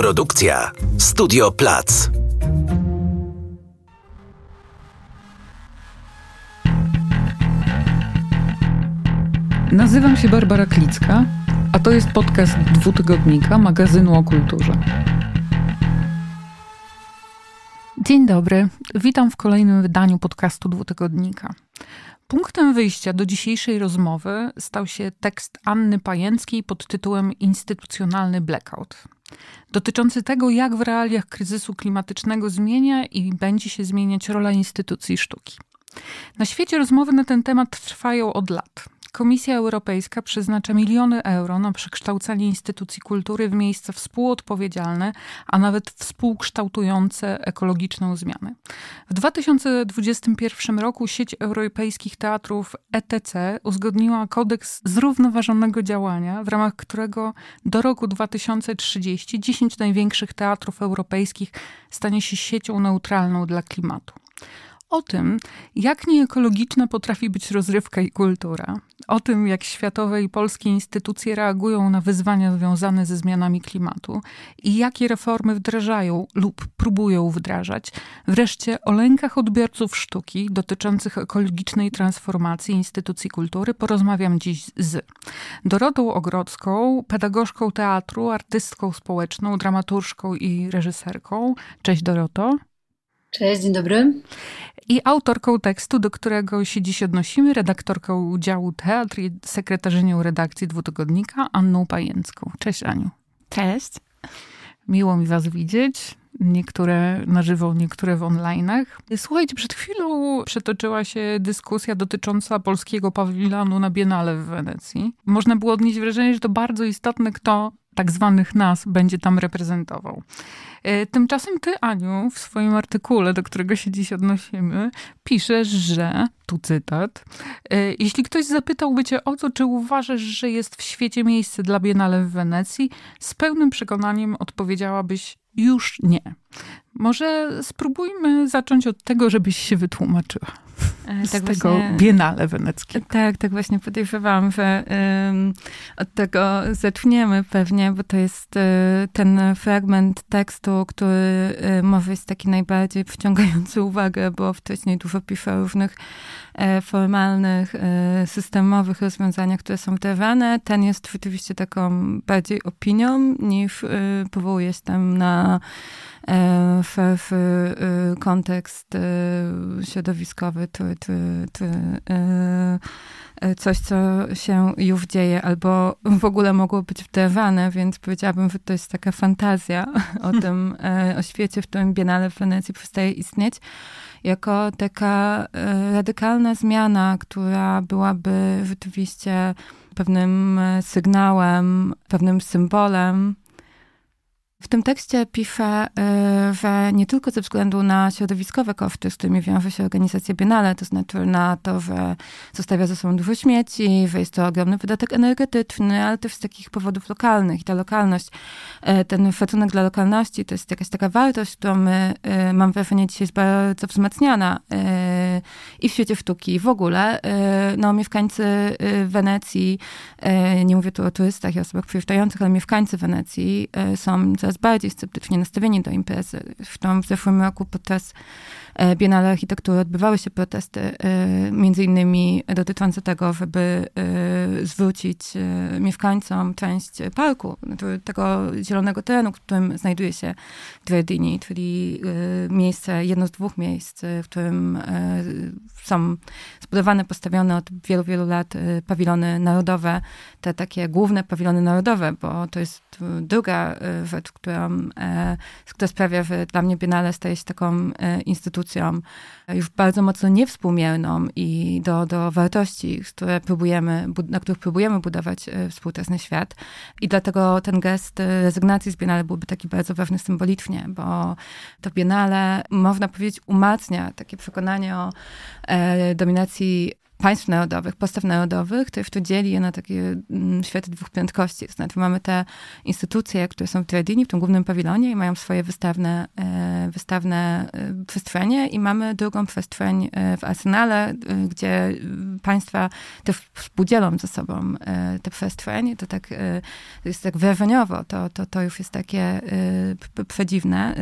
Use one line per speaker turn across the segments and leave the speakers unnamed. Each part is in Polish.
Produkcja Studio Plac.
Nazywam się Barbara Klicka, a to jest podcast dwutygodnika magazynu o kulturze. Dzień dobry, witam w kolejnym wydaniu podcastu dwutygodnika. Punktem wyjścia do dzisiejszej rozmowy stał się tekst Anny Pajęckiej pod tytułem Instytucjonalny blackout. Dotyczący tego, jak w realiach kryzysu klimatycznego zmienia i będzie się zmieniać rola instytucji sztuki. Na świecie rozmowy na ten temat trwają od lat. Komisja Europejska przeznacza miliony euro na przekształcanie instytucji kultury w miejsca współodpowiedzialne, a nawet współkształtujące ekologiczną zmianę. W 2021 roku sieć europejskich teatrów ETC uzgodniła kodeks zrównoważonego działania, w ramach którego do roku 2030 10 największych teatrów europejskich stanie się siecią neutralną dla klimatu o tym, jak nieekologiczna potrafi być rozrywka i kultura, o tym, jak światowe i polskie instytucje reagują na wyzwania związane ze zmianami klimatu i jakie reformy wdrażają lub próbują wdrażać, wreszcie o lękach odbiorców sztuki dotyczących ekologicznej transformacji instytucji kultury porozmawiam dziś z Dorotą Ogrodzką, pedagogzką teatru, artystką społeczną, dramaturżką i reżyserką. Cześć Doroto.
Cześć, dzień dobry.
I autorką tekstu, do którego się dziś odnosimy, redaktorką działu teatr i sekretarzynią redakcji dwutygodnika Anną Pajęcką. Cześć Aniu.
Cześć.
Miło mi was widzieć. Niektóre na żywo, niektóre w online'ach. Słuchajcie, przed chwilą przetoczyła się dyskusja dotycząca polskiego pawilonu na Biennale w Wenecji. Można było odnieść wrażenie, że to bardzo istotne, kto tak zwanych nas będzie tam reprezentował. E, tymczasem ty, Aniu, w swoim artykule, do którego się dziś odnosimy, piszesz, że, tu cytat, e, jeśli ktoś zapytałby cię o to, czy uważasz, że jest w świecie miejsce dla Biennale w Wenecji, z pełnym przekonaniem odpowiedziałabyś już nie. Może spróbujmy zacząć od tego, żebyś się wytłumaczyła. E, z tak tego właśnie, Biennale weneckiego.
Tak, tak właśnie podejrzewałam, że od tego zaczniemy pewnie, bo to jest y, ten fragment tekstu, który y, może jest taki najbardziej wciągający uwagę, bo wcześniej dużo pisze o różnych y, formalnych, systemowych rozwiązaniach, które są wdrażane. Ten jest rzeczywiście taką bardziej opinią, niż powołuje się tam na w kontekst środowiskowy, to, to, to, coś, co się już dzieje, albo w ogóle mogło być wdrażane, więc powiedziałabym, że to jest taka fantazja o tym, o świecie, w którym Biennale w Wenecji przestaje istnieć, jako taka radykalna zmiana, która byłaby rzeczywiście pewnym sygnałem, pewnym symbolem w tym tekście piszę, y, że nie tylko ze względu na środowiskowe koszty, z którymi wiąże się organizacja Biennale, to znaczy na to, że zostawia ze sobą dużo śmieci, że jest to ogromny wydatek energetyczny, ale też z takich powodów lokalnych. I ta lokalność, y, ten szacunek dla lokalności, to jest jakaś taka wartość, którą my, y, mam wrażenie, dzisiaj jest bardzo wzmacniana i w świecie sztuki, w ogóle. No, mieszkańcy Wenecji, nie mówię tu o turystach i osobach przyjeżdżających, ale mieszkańcy Wenecji są bardziej sceptycznie nastawieni do imprezy. Zresztą w zeszłym roku podczas e, Biennale Architektury odbywały się protesty, e, między innymi dotyczące tego, żeby e, zwrócić mieszkańcom część parku, tego zielonego terenu, w którym znajduje się Giardini, czyli miejsce, jedno z dwóch miejsc, w którym są zbudowane, postawione od wielu, wielu lat pawilony narodowe, te takie główne pawilony narodowe, bo to jest druga rzecz, która, e, która sprawia, że dla mnie Biennale staje się taką e, instytucją już bardzo mocno niewspółmierną i do, do wartości, które próbujemy, na których próbujemy budować e, współczesny świat. I dlatego ten gest rezygnacji z Biennale byłby taki bardzo ważny symbolicznie, bo to Biennale, można powiedzieć, umacnia takie przekonanie o dominacji państw narodowych, postaw narodowych, to dzieli je na takie mm, światy dwóch prędkości. To znaczy mamy te instytucje, które są w Tredini, w tym głównym pawilonie i mają swoje wystawne, e, wystawne e, przestrzenie i mamy drugą przestrzeń e, w Arsenale, gdzie państwa też współdzielą ze sobą te przestrzeń. To tak jest tak wrażeniowo, to, to, to już jest takie przedziwne.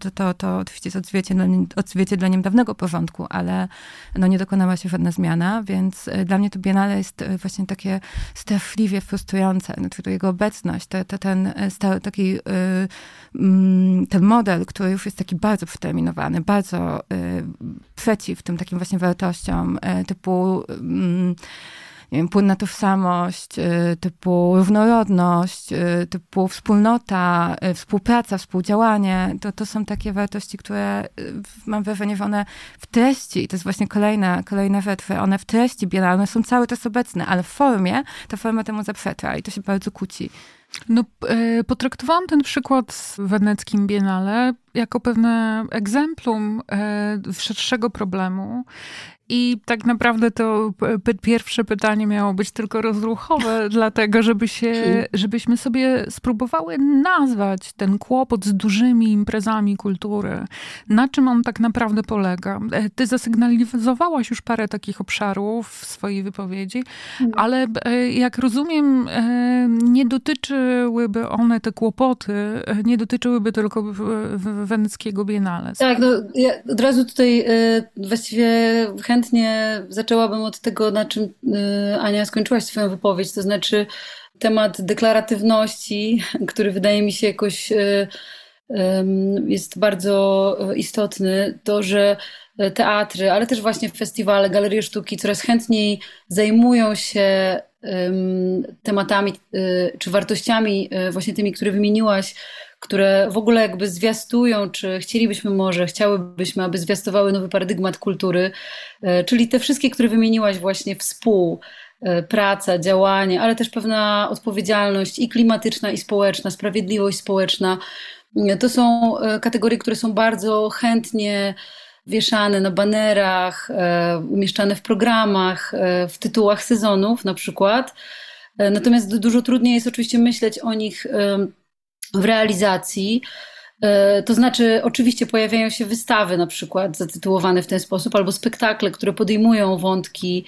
To, to, to oczywiście jest odzwierciedleniem, odzwierciedleniem dawnego porządku, ale no nie dokonała się żadna zmiana, więc dla mnie to Biennale jest właśnie takie straszliwie frustrujące. Znaczy to jego obecność, to, to ten taki mm, ten model, który już jest taki bardzo przeterminowany, bardzo przeciw tym takim właśnie wartościom typu mm, nie wiem, płynna tożsamość, y, typu różnorodność, y, typu wspólnota, y, współpraca, współdziałanie, to, to są takie wartości, które mam wrażenie, że one w treści, to jest właśnie kolejna, kolejna rzecz, one w treści biorą, one są cały czas obecne, ale w formie, ta forma temu zaprzecza i to się bardzo kłóci.
No, potraktowałam ten przykład z weneckim Biennale jako pewne egzemplum szerszego problemu. I tak naprawdę to pierwsze pytanie miało być tylko rozruchowe, dlatego żeby się, żebyśmy sobie spróbowały nazwać ten kłopot z dużymi imprezami kultury. Na czym on tak naprawdę polega? E, ty zasygnalizowałaś już parę takich obszarów w swojej wypowiedzi, mm. ale e, jak rozumiem, e, nie dotyczyłyby one, te kłopoty, nie dotyczyłyby tylko weneckiego Biennale.
Tak, no ja od razu tutaj właściwie chętnie chętnie zaczęłabym od tego, na czym y, Ania skończyłaś swoją wypowiedź, to znaczy temat deklaratywności, który wydaje mi się jakoś y, jest bardzo istotny, to, że teatry, ale też właśnie festiwale, galerie sztuki coraz chętniej zajmują się tematami y, czy wartościami, właśnie tymi, które wymieniłaś, które w ogóle jakby zwiastują, czy chcielibyśmy może, chciałybyśmy, aby zwiastowały nowy paradygmat kultury, e, czyli te wszystkie, które wymieniłaś właśnie współ, e, praca, działanie, ale też pewna odpowiedzialność i klimatyczna, i społeczna, sprawiedliwość społeczna. E, to są kategorie, które są bardzo chętnie wieszane na banerach, umieszczane w programach, w tytułach sezonów na przykład. Natomiast dużo trudniej jest oczywiście myśleć o nich w realizacji. E, to znaczy, oczywiście pojawiają się wystawy, na przykład zatytułowane w ten sposób, albo spektakle, które podejmują wątki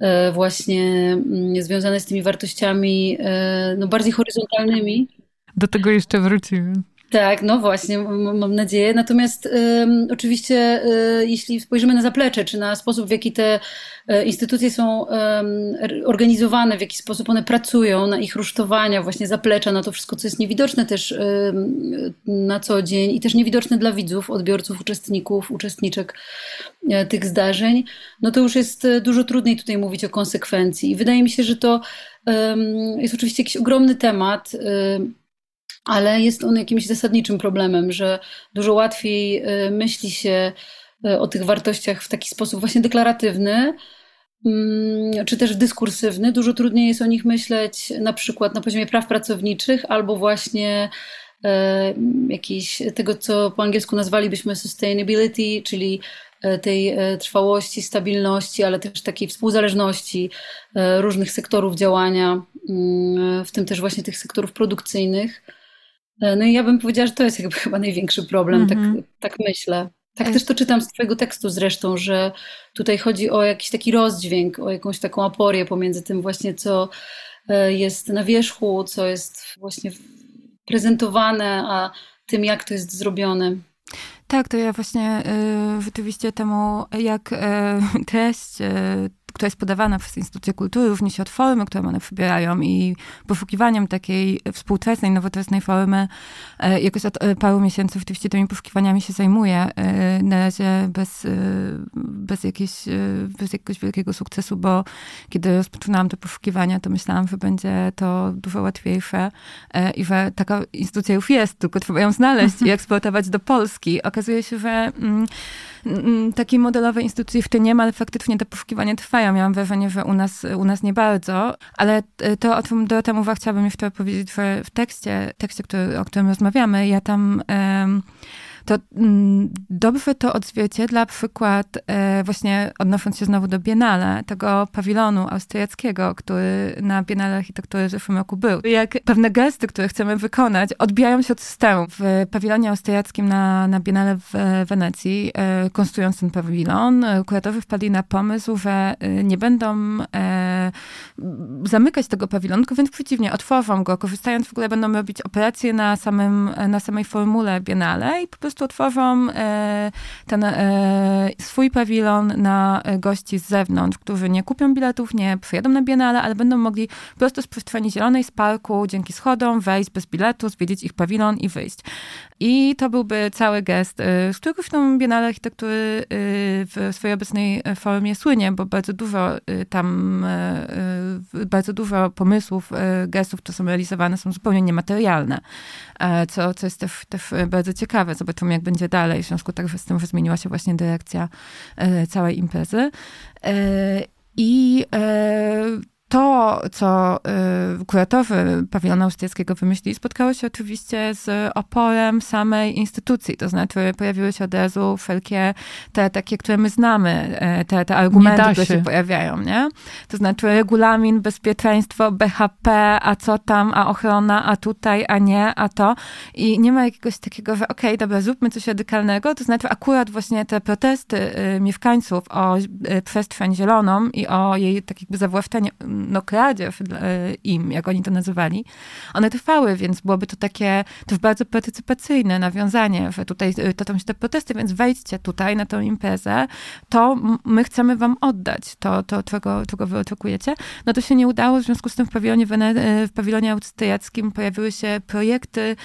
e, właśnie mm, związane z tymi wartościami e, no, bardziej horyzontalnymi.
Do tego jeszcze wrócimy.
Tak, no właśnie, mam nadzieję. Natomiast y, oczywiście, y, jeśli spojrzymy na zaplecze, czy na sposób, w jaki te y, instytucje są organizowane, w jaki sposób one pracują, na ich rusztowania, właśnie zaplecza, na to wszystko, co jest niewidoczne też na co dzień i też niewidoczne dla widzów, odbiorców, uczestników, uczestniczek e, tych zdarzeń, no to już jest e, dużo trudniej tutaj mówić o konsekwencji. I wydaje mi się, że to jest oczywiście jakiś ogromny temat ale jest on jakimś zasadniczym problemem, że dużo łatwiej y, myśli się y, o tych wartościach w taki sposób właśnie deklaratywny, mm, czy też dyskursywny. Dużo trudniej jest o nich myśleć na przykład na poziomie praw pracowniczych albo właśnie y, jakiejś tego, co po angielsku nazwalibyśmy sustainability, czyli tej trwałości, stabilności, ale też takiej współzależności różnych sektorów działania, mm, w tym też właśnie tych sektorów produkcyjnych. E, no i ja bym powiedziała, że to jest jakby chyba największy problem, tak, mhm. tak myślę. Tak też to czytam z Twojego tekstu zresztą, że tutaj chodzi o jakiś taki rozdźwięk, o jakąś taką aporię pomiędzy tym właśnie, co e, jest na wierzchu, co jest właśnie prezentowane, a tym, jak to jest zrobione.
Tak, to ja właśnie y, rzeczywiście temu, jak y, treść y, która jest podawana przez instytucje kultury, różni się od formy, którą one przybierają i poszukiwaniem takiej współczesnej, nowoczesnej formy. E, jakoś od e, paru miesięcy rzeczywiście tymi poszukiwaniami się zajmuję. E, na razie bez, bez, jakiejś, bez jakiegoś wielkiego sukcesu, bo kiedy rozpoczynałam te poszukiwania, to myślałam, że będzie to dużo łatwiejsze i że taka instytucja już jest, tylko trzeba ją znaleźć i eksportować do Polski. Okazuje się, że mm, mm, takiej modelowej instytucji w tym nie ma, ale faktycznie te poszukiwania trwają ja Miałam wrażenie, że u nas, u nas nie bardzo, ale to, o czym Dorota mówiła, chciałabym jeszcze powiedzieć, że w tekście, tekście który, o którym rozmawiamy, ja tam... Um, to mm, dobrze to odzwierciedla przykład, e, właśnie odnosząc się znowu do Biennale, tego pawilonu austriackiego, który na Biennale Architektury w zeszłym roku był. Jak pewne gesty, które chcemy wykonać, odbijają się od systemu. W pawilonie austriackim na, na Biennale w Wenecji, e, konstruując ten pawilon, e, kuratorzy wpadli na pomysł, że nie będą zamykać tego pawilonu, tylko wręcz przeciwnie, otworzą go, korzystając w ogóle będą robić operacje na, samym, na samej formule Biennale i po prostu otworzą e, ten e, swój pawilon na gości z zewnątrz, którzy nie kupią biletów, nie przyjadą na Biennale, ale będą mogli po prostu z przestrzeni zielonej z parku, dzięki schodom, wejść bez biletu, zwiedzić ich pawilon i wyjść. I to byłby cały gest, z którego zresztą Biennale Architektury w swojej obecnej formie słynie, bo bardzo dużo tam, bardzo dużo pomysłów, gestów, które są realizowane, są zupełnie niematerialne, co, co jest też, też bardzo ciekawe. Jak będzie dalej, w związku także z tym, że zmieniła się właśnie dyrekcja całej imprezy. I to, co y, kuratorzy pawilonu austriackiego wymyślili, spotkało się oczywiście z oporem samej instytucji. To znaczy pojawiły się od razu wszelkie te takie, które my znamy, e, te, te argumenty, które się pojawiają, nie? To znaczy regulamin, bezpieczeństwo, BHP, a co tam, a ochrona, a tutaj, a nie, a to. I nie ma jakiegoś takiego, że okej, okay, dobra, zróbmy coś radykalnego. To znaczy akurat właśnie te protesty y, mieszkańców o y, przestrzeń zieloną i o jej tak jakby zawłaszczenie no, kradzież e, im, jak oni to nazywali, one trwały, więc byłoby to takie też bardzo partycypacyjne nawiązanie, że tutaj e, to tam się te protesty, więc wejdźcie tutaj na tą imprezę, to my chcemy wam oddać to, to czego, czego wy oczekujecie. No to się nie udało, w związku z tym w pawilonie, e, w pawilonie austriackim pojawiły się projekty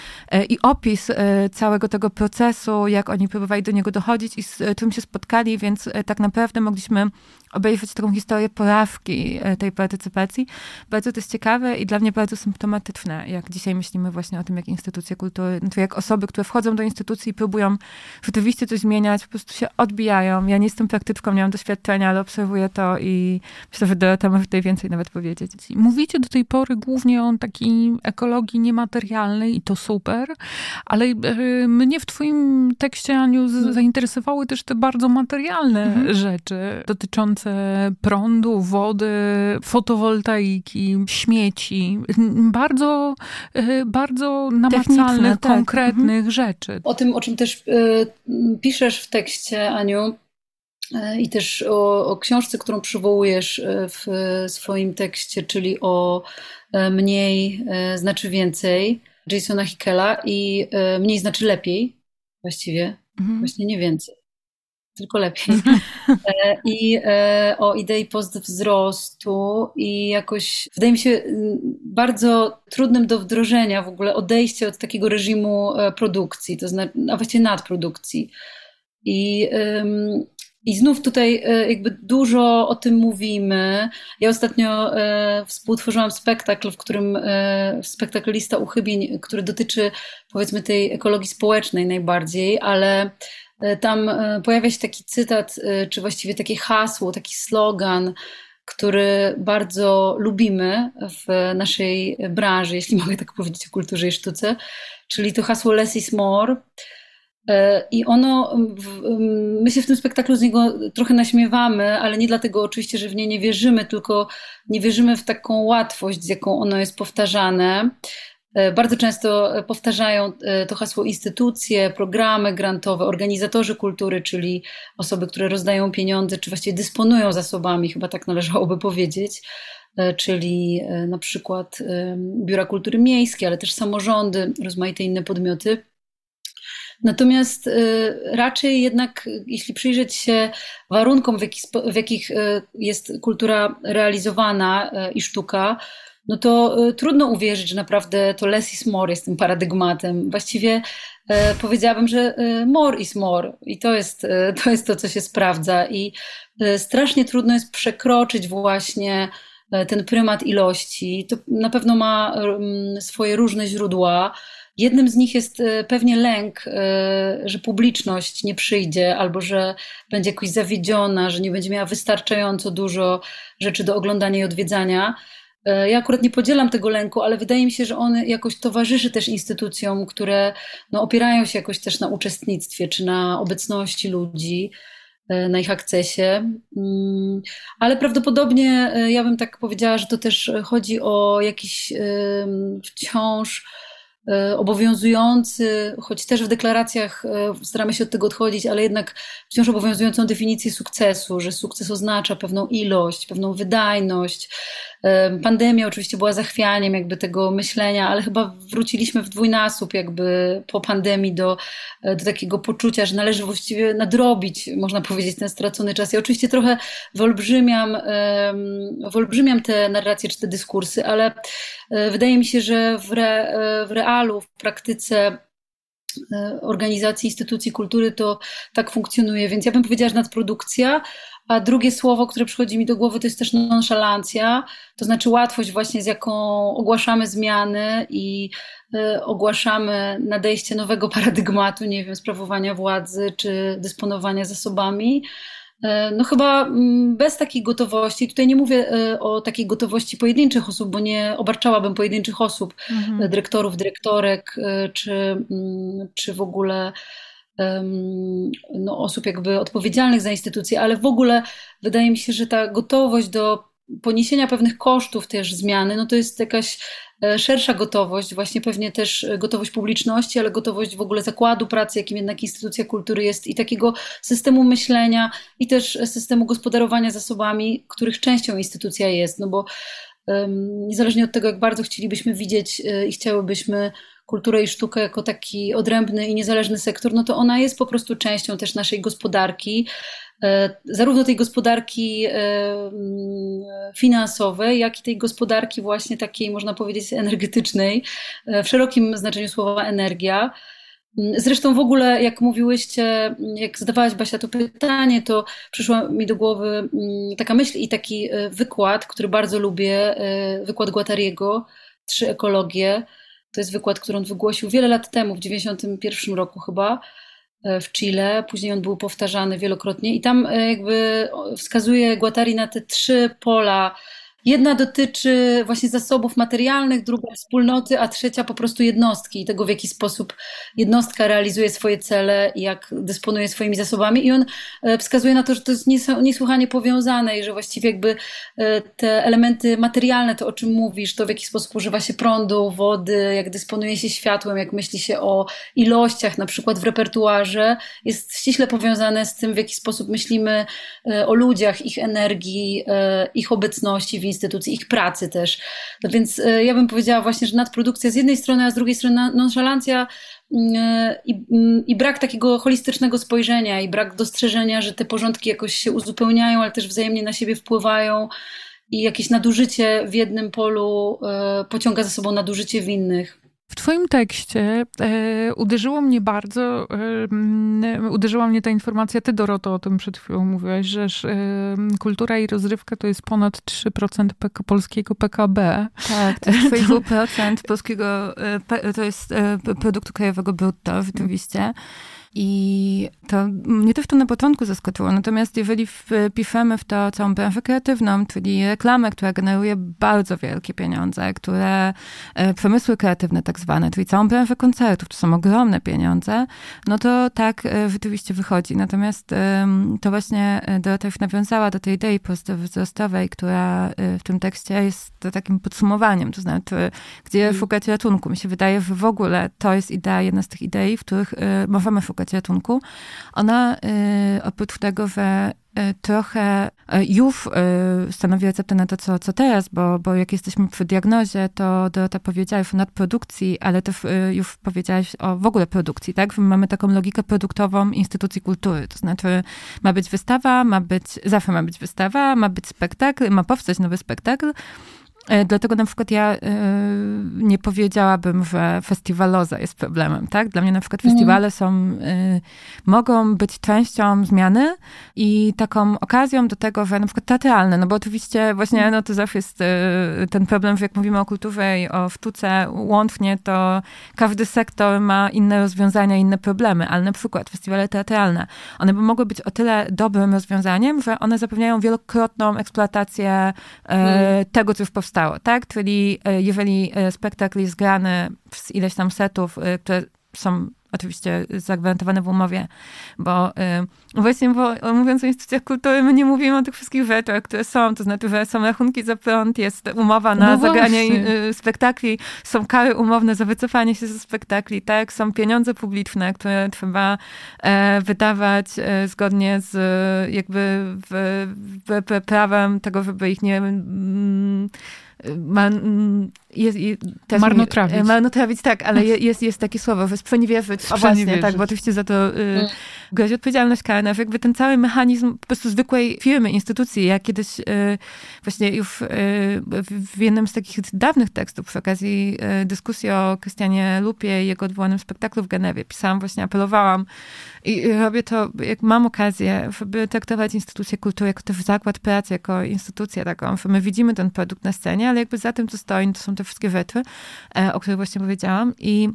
i opis całego tego procesu, jak oni próbowali do niego dochodzić i z czym się spotkali, więc tak naprawdę mogliśmy obejrzeć taką historię porawki tej partycypacji. Bardzo to jest ciekawe i dla mnie bardzo symptomatyczne, jak dzisiaj myślimy właśnie o tym, jak instytucje kultury, znaczy jak osoby, które wchodzą do instytucji i próbują rzeczywiście coś zmieniać, po prostu się odbijają. Ja nie jestem praktyczką, nie mam doświadczenia, ale obserwuję to i myślę, że Dorota może tutaj więcej nawet powiedzieć.
Mówicie do tej pory głównie o takiej ekologii niematerialnej i to super, ale e, mnie w twoim tekście, Aniu, mhm. zainteresowały też te bardzo materialne mhm. rzeczy dotyczące prądu, wody, fotowoltaiki, śmieci. Bardzo, e, bardzo namacalnych, tak. konkretnych mhm. rzeczy.
O tym, o czym też y, piszesz w tekście, Aniu, y, i też o, o, książce, którą przywołujesz w swoim tekście, czyli o mniej znaczy więcej Jasona Hickela i mniej znaczy lepiej właściwie, mhm. właśnie nie więcej tylko lepiej. E, I e, o idei postwzrostu i jakoś wydaje mi się bardzo trudnym do wdrożenia w ogóle odejście od takiego reżimu e, produkcji, to znaczy, a właściwie nadprodukcji. I, i znów tutaj jakby dużo o tym mówimy. Ja ostatnio współtworzyłam spektakl, w którym spektakl Lista Uchybień, który dotyczy powiedzmy tej ekologii społecznej najbardziej, ale tam e, pojawia się taki cytat, e, czy właściwie takie hasło, taki slogan, który bardzo lubimy w naszej branży, jeśli mogę tak powiedzieć o kulturze i sztuce, czyli to hasło less is more. I ono, my się w tym spektaklu z niego trochę naśmiewamy, ale nie dlatego oczywiście, że w nie nie wierzymy, tylko nie wierzymy w taką łatwość, z jaką ono jest powtarzane. E, bardzo często powtarzają e, to hasło instytucje, programy grantowe, organizatorzy kultury, czyli osoby, które rozdają pieniądze, czy właściwie dysponują zasobami, chyba tak należałoby powiedzieć, e, czyli na przykład biura kultury miejskiej, ale też samorządy, rozmaite inne podmioty. Natomiast raczej jednak, jeśli przyjrzeć się warunkom, w w jakich jest kultura realizowana i sztuka, no to y, trudno uwierzyć, że naprawdę to less is more jest tym paradygmatem. Właściwie e, powiedziałabym, że y, more is more i to jest, y, to jest to, co się sprawdza i strasznie trudno jest przekroczyć właśnie ten prymat ilości. To na pewno ma mm, swoje różne źródła. Jednym z nich jest pewnie lęk, że publiczność nie przyjdzie albo że będzie jakoś zawiedziona, że nie będzie miała wystarczająco dużo rzeczy do oglądania i odwiedzania. E, ja akurat nie podzielam tego lęku, ale wydaje mi się, że on jakoś towarzyszy też instytucjom, które no, opierają się jakoś też na uczestnictwie czy na obecności ludzi, e, na ich akcesie. Mm, ale prawdopodobnie e, ja bym tak powiedziała, że to też chodzi o jakiś wciąż obowiązujący, choć też w deklaracjach staramy się od tego odchodzić, ale jednak wciąż obowiązującą definicję sukcesu, że sukces oznacza pewną ilość, pewną wydajność, Pandemia oczywiście była zachwianiem jakby tego myślenia, ale chyba wróciliśmy w dwójnasób jakby po pandemii do, e, do takiego poczucia, że należy właściwie nadrobić, można powiedzieć, ten stracony czas. Ja oczywiście trochę wyolbrzymiam, wyolbrzymiam te narracje czy te dyskursy, ale e, wydaje mi się, że w, re, e, w realu, w praktyce organizacji, instytucji kultury to tak funkcjonuje. Więc ja bym powiedziała, że nadprodukcja, a drugie słowo, które przychodzi mi do głowy, to jest też nonszalancja, to znaczy łatwość właśnie, z jaką ogłaszamy zmiany i y, ogłaszamy nadejście nowego paradygmatu, nie wiem, sprawowania władzy czy dysponowania zasobami. Y, no chyba mm, bez takiej gotowości, tutaj nie mówię y, o takiej gotowości pojedynczych osób, bo nie obarczałabym pojedynczych osób, mhm. dyrektorów, dyrektorek, czy, mm, czy w ogóle no, osób jakby odpowiedzialnych za instytucje, ale w ogóle wydaje mi się, że ta gotowość do poniesienia pewnych kosztów też zmiany, no to jest jakaś e, szersza gotowość, właśnie pewnie też gotowość publiczności, ale gotowość w ogóle zakładu pracy, jakim jednak instytucja kultury jest i takiego systemu myślenia i też systemu gospodarowania zasobami, których częścią instytucja jest, no bo niezależnie od tego, jak bardzo chcielibyśmy widzieć e, i chciałybyśmy kulturę i sztukę jako taki odrębny i niezależny sektor, no to ona jest po prostu częścią też naszej gospodarki, e, zarówno tej gospodarki e, mm, finansowej, jak i tej gospodarki właśnie takiej, można powiedzieć, energetycznej, e, w szerokim znaczeniu słowa energia. Zresztą w ogóle, jak mówiłyście, jak zadawałaś Basia to pytanie, to przyszła mi do głowy mm, taka myśl i taki wykład, który bardzo lubię, wykład Guattariego, Trzy ekologie, to jest wykład, który on wygłosił wiele lat temu, w 91 roku chyba, e, w Chile. Później on był powtarzany wielokrotnie i tam e, jakby wskazuje Guattari na te trzy pola Jedna dotyczy właśnie zasobów materialnych, druga wspólnoty, a trzecia po prostu jednostki i tego, w jaki sposób jednostka realizuje swoje cele i jak dysponuje swoimi zasobami. I on e, wskazuje na to, że to jest niesłychanie powiązane i że właściwie jakby e, te elementy materialne, to o czym mówisz, to w jaki sposób używa się prądu, wody, jak dysponuje się światłem, jak myśli się o ilościach, na przykład w repertuarze, jest ściśle powiązane z tym, w jaki sposób myślimy e, o ludziach, ich energii, ich obecności w instytucji, ich pracy też. No więc e, ja bym powiedziała właśnie, że nadprodukcja z jednej strony, a z drugiej strony nonszalancja mm, i, i, brak takiego holistycznego spojrzenia i brak dostrzeżenia, że te porządki jakoś się uzupełniają, ale też wzajemnie na siebie wpływają i jakieś nadużycie w jednym polu e, pociąga za sobą nadużycie w innych.
W Twoim tekście e, uderzyło mnie bardzo, e, uderzyła mnie ta informacja, Ty Doroto o tym przed chwilą mówiłaś, że e, kultura i rozrywka to jest ponad 3% PK, polskiego PKB.
Tak, to jest 2,5% polskiego, e, to jest e, produktu krajowego brutto rzeczywiście. I to mnie też to na początku zaskoczyło. Natomiast jeżeli wpiszemy w to całą branżę kreatywną, czyli reklamę, która generuje bardzo wielkie pieniądze, które e, przemysły kreatywne tak zwane, czyli całą branżę koncertów, to są ogromne pieniądze, no to tak e, rzeczywiście wychodzi. Natomiast to właśnie e, Dorota już nawiązała do tej idei wzrostowej, która w tym tekście jest takim podsumowaniem, to znaczy, gdzie hmm. szukać ratunku. Mi się wydaje, że w ogóle to jest idea, jedna z tych idei, w których możemy szukać szukać ratunku. Ona y, oprócz tego, że y, trochę y, już stanowi receptę na to, co, co teraz, bo, bo jak jesteśmy przy diagnozie, to Dorota powiedziałaś o nadprodukcji, ale też już powiedziałaś o w ogóle produkcji, tak? Mamy taką logikę produktową instytucji kultury, to znaczy ma być wystawa, ma być, zawsze ma być wystawa, ma być spektakl, ma powstać nowy spektakl, dlatego na przykład ja e, nie powiedziałabym, że festiwaloza jest problemem, tak? Dla mnie na przykład festiwale są, e, mogą być częścią zmiany i taką okazją do tego, że na przykład teatralne, no bo oczywiście właśnie, no to zawsze jest ten problem, że jak mówimy o kulturze i o sztuce łącznie, to każdy sektor ma inne rozwiązania, inne problemy, ale na przykład festiwale teatralne, one by mogły być o tyle dobrym rozwiązaniem, że one zapewniają wielokrotną eksploatację mm. tego, co już powstało tak? Czyli jeżeli spektakl jest grany z ileś tam setów, które są oczywiście zagwarantowane w umowie, bo y, właśnie bo, mówiąc o instytucjach kultury, my nie mówimy o tych wszystkich rzeczach, które są, to znaczy, że są rachunki za prąd, jest umowa na no zagranie y, spektakli, są kary umowne za wycofanie się ze spektakli, tak? Są pieniądze publiczne, które trzeba e, wydawać e, zgodnie z jakby w, w, w prawem tego, żeby ich nie mm,
man, jest, jest, marnotrawić.
marnotrawić, tak, ale jest, jest takie słowo, sprzeniewierzyć. O właśnie, tak, bo oczywiście za to y, mm. grozi odpowiedzialność karna. Jakby ten cały mechanizm po prostu zwykłej firmy, instytucji. Ja kiedyś y, właśnie już y, w jednym z takich dawnych tekstów przy okazji y, dyskusji o Krystianie Lupie i jego odwołanym spektaklu w Genewie pisałam, właśnie apelowałam i robię to, jak mam okazję, żeby traktować instytucję kultury jako też zakład pracy, jako instytucję taką, że my widzimy ten produkt na scenie, ale jakby za tym, co stoi, to są te wszystkie wetry, e, o których właśnie powiedziałam i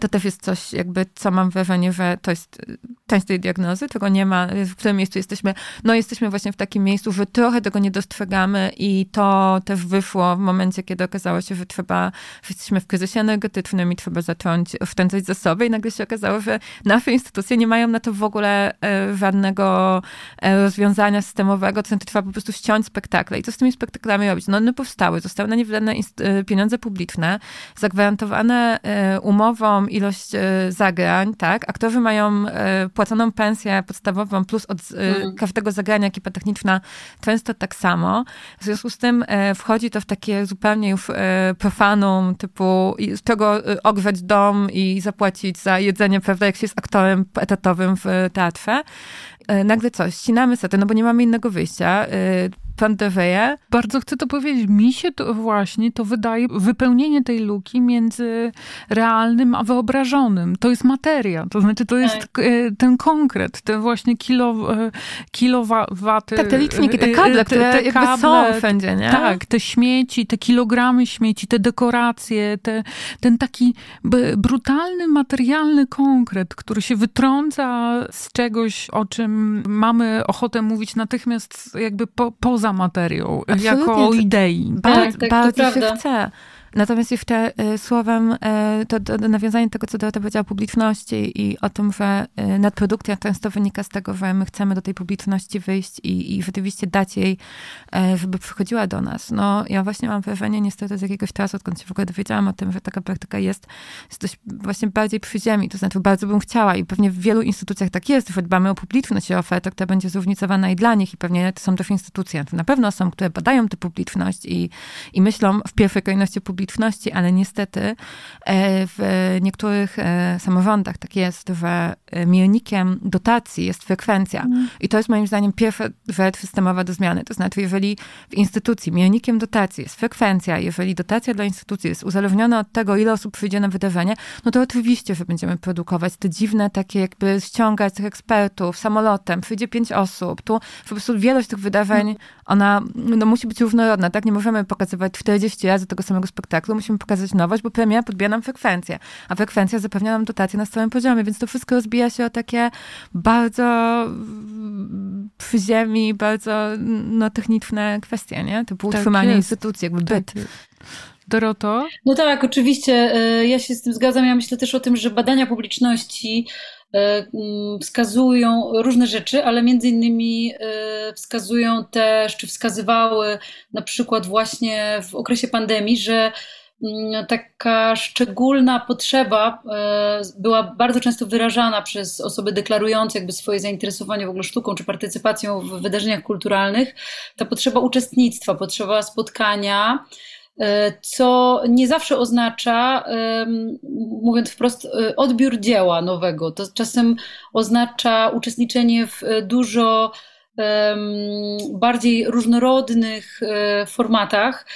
to też jest coś, jakby, co mam wrażenie, że to jest część tej diagnozy, tego nie ma, w którym miejscu jesteśmy. No jesteśmy właśnie w takim miejscu, że trochę tego nie dostrzegamy i to też wyszło w momencie, kiedy okazało się, że trzeba, że jesteśmy w kryzysie energetycznym i trzeba zacząć oszczędzać zasoby i nagle się okazało, że nasze instytucje nie mają na to w ogóle e, żadnego e, rozwiązania systemowego, to znaczy trzeba po prostu ściąć spektakle. I co z tymi spektaklami robić? No one powstały, zostały na nie wydane e, pieniądze publiczne, zagwarantowane umową ilość zagrań, tak? Aktorzy mają płaconą pensję podstawową plus od mm. każdego zagrania ekipa techniczna często tak samo. W związku z tym e, wchodzi to w takie zupełnie już e, profanum, typu z czego ogrzać dom i zapłacić za jedzenie, prawda, jak się jest aktorem etatowym w teatrze. Nagle coś, ścinamy sety, no bo nie mamy innego wyjścia Panteweje.
Bardzo chcę to powiedzieć. Mi się to właśnie to wydaje wypełnienie tej luki między realnym a wyobrażonym. To jest materia. To znaczy, to jest tak. E, ten konkret, te właśnie kilo, e, kilowaty.
Tak, te liczniki, te kable, które te, te kable, są wszędzie, nie?
Tak, te śmieci, te kilogramy śmieci, te dekoracje, te, ten taki brutalny, materialny konkret, który się wytrąca z czegoś, o czym mamy ochotę mówić natychmiast jakby po, poza materią, Absolutnie. jako idei.
Tak, tak, bardzo się chce. Natomiast jeszcze y, słowem y, to, to, nawiązanie do tego, co Dorota powiedziała o publiczności i o tym, że y, nadprodukcja często wynika z tego, że my chcemy do tej publiczności wyjść i, i rzeczywiście dać jej, żeby przychodziła do nas. No, ja właśnie mam wrażenie niestety z jakiegoś czasu, odkąd się w ogóle dowiedziałam o tym, że taka praktyka jest, jest dość właśnie bardziej przy ziemi. To znaczy bardzo bym chciała i pewnie w wielu instytucjach tak jest, że dbamy o publiczność i ofertę, która będzie zróżnicowana i dla nich i pewnie to są też instytucje, to na pewno są, które badają tę publiczność i, i myślą w pierwszej kolejności publiczności publiczności, ale niestety e, w niektórych e, samorządach tak jest, że miernikiem dotacji jest frekwencja. Mm. I to jest moim zdaniem pierwsza rzecz systemowa do zmiany. To znaczy, jeżeli w instytucji miernikiem dotacji jest frekwencja, jeżeli dotacja dla instytucji jest uzależniona od tego, ile osób przyjdzie na wydarzenie, no to oczywiście, że będziemy produkować te dziwne takie jakby ściągać tych ekspertów samolotem, przyjdzie pięć osób. Tu po prostu wielość tych wydarzeń, mm. Ona no, musi być różnorodna, tak? Nie możemy pokazywać 40 razy tego samego spektaklu musimy pokazać nowość, bo premiera podbija nam frekwencję, a frekwencja zapewnia nam dotację na stałym poziomie, więc to wszystko rozbija się o takie bardzo przy ziemi, bardzo no, techniczne kwestie, nie? Typu tak utrzymanie instytucji, jakby tak byt.
Doroto?
No tak, oczywiście. E, ja się z tym zgadzam. Ja myślę też o tym, że badania publiczności wskazują różne rzeczy, ale między innymi e, wskazują też, czy wskazywały na przykład właśnie w okresie pandemii, że mm, taka szczególna potrzeba była bardzo często wyrażana przez osoby deklarujące jakby swoje zainteresowanie w ogóle sztuką czy partycypacją w wydarzeniach kulturalnych. Ta potrzeba uczestnictwa, potrzeba spotkania, E, co nie zawsze oznacza, mówiąc wprost, e, odbiór dzieła nowego. To czasem oznacza uczestniczenie w e, dużo bardziej różnorodnych formatach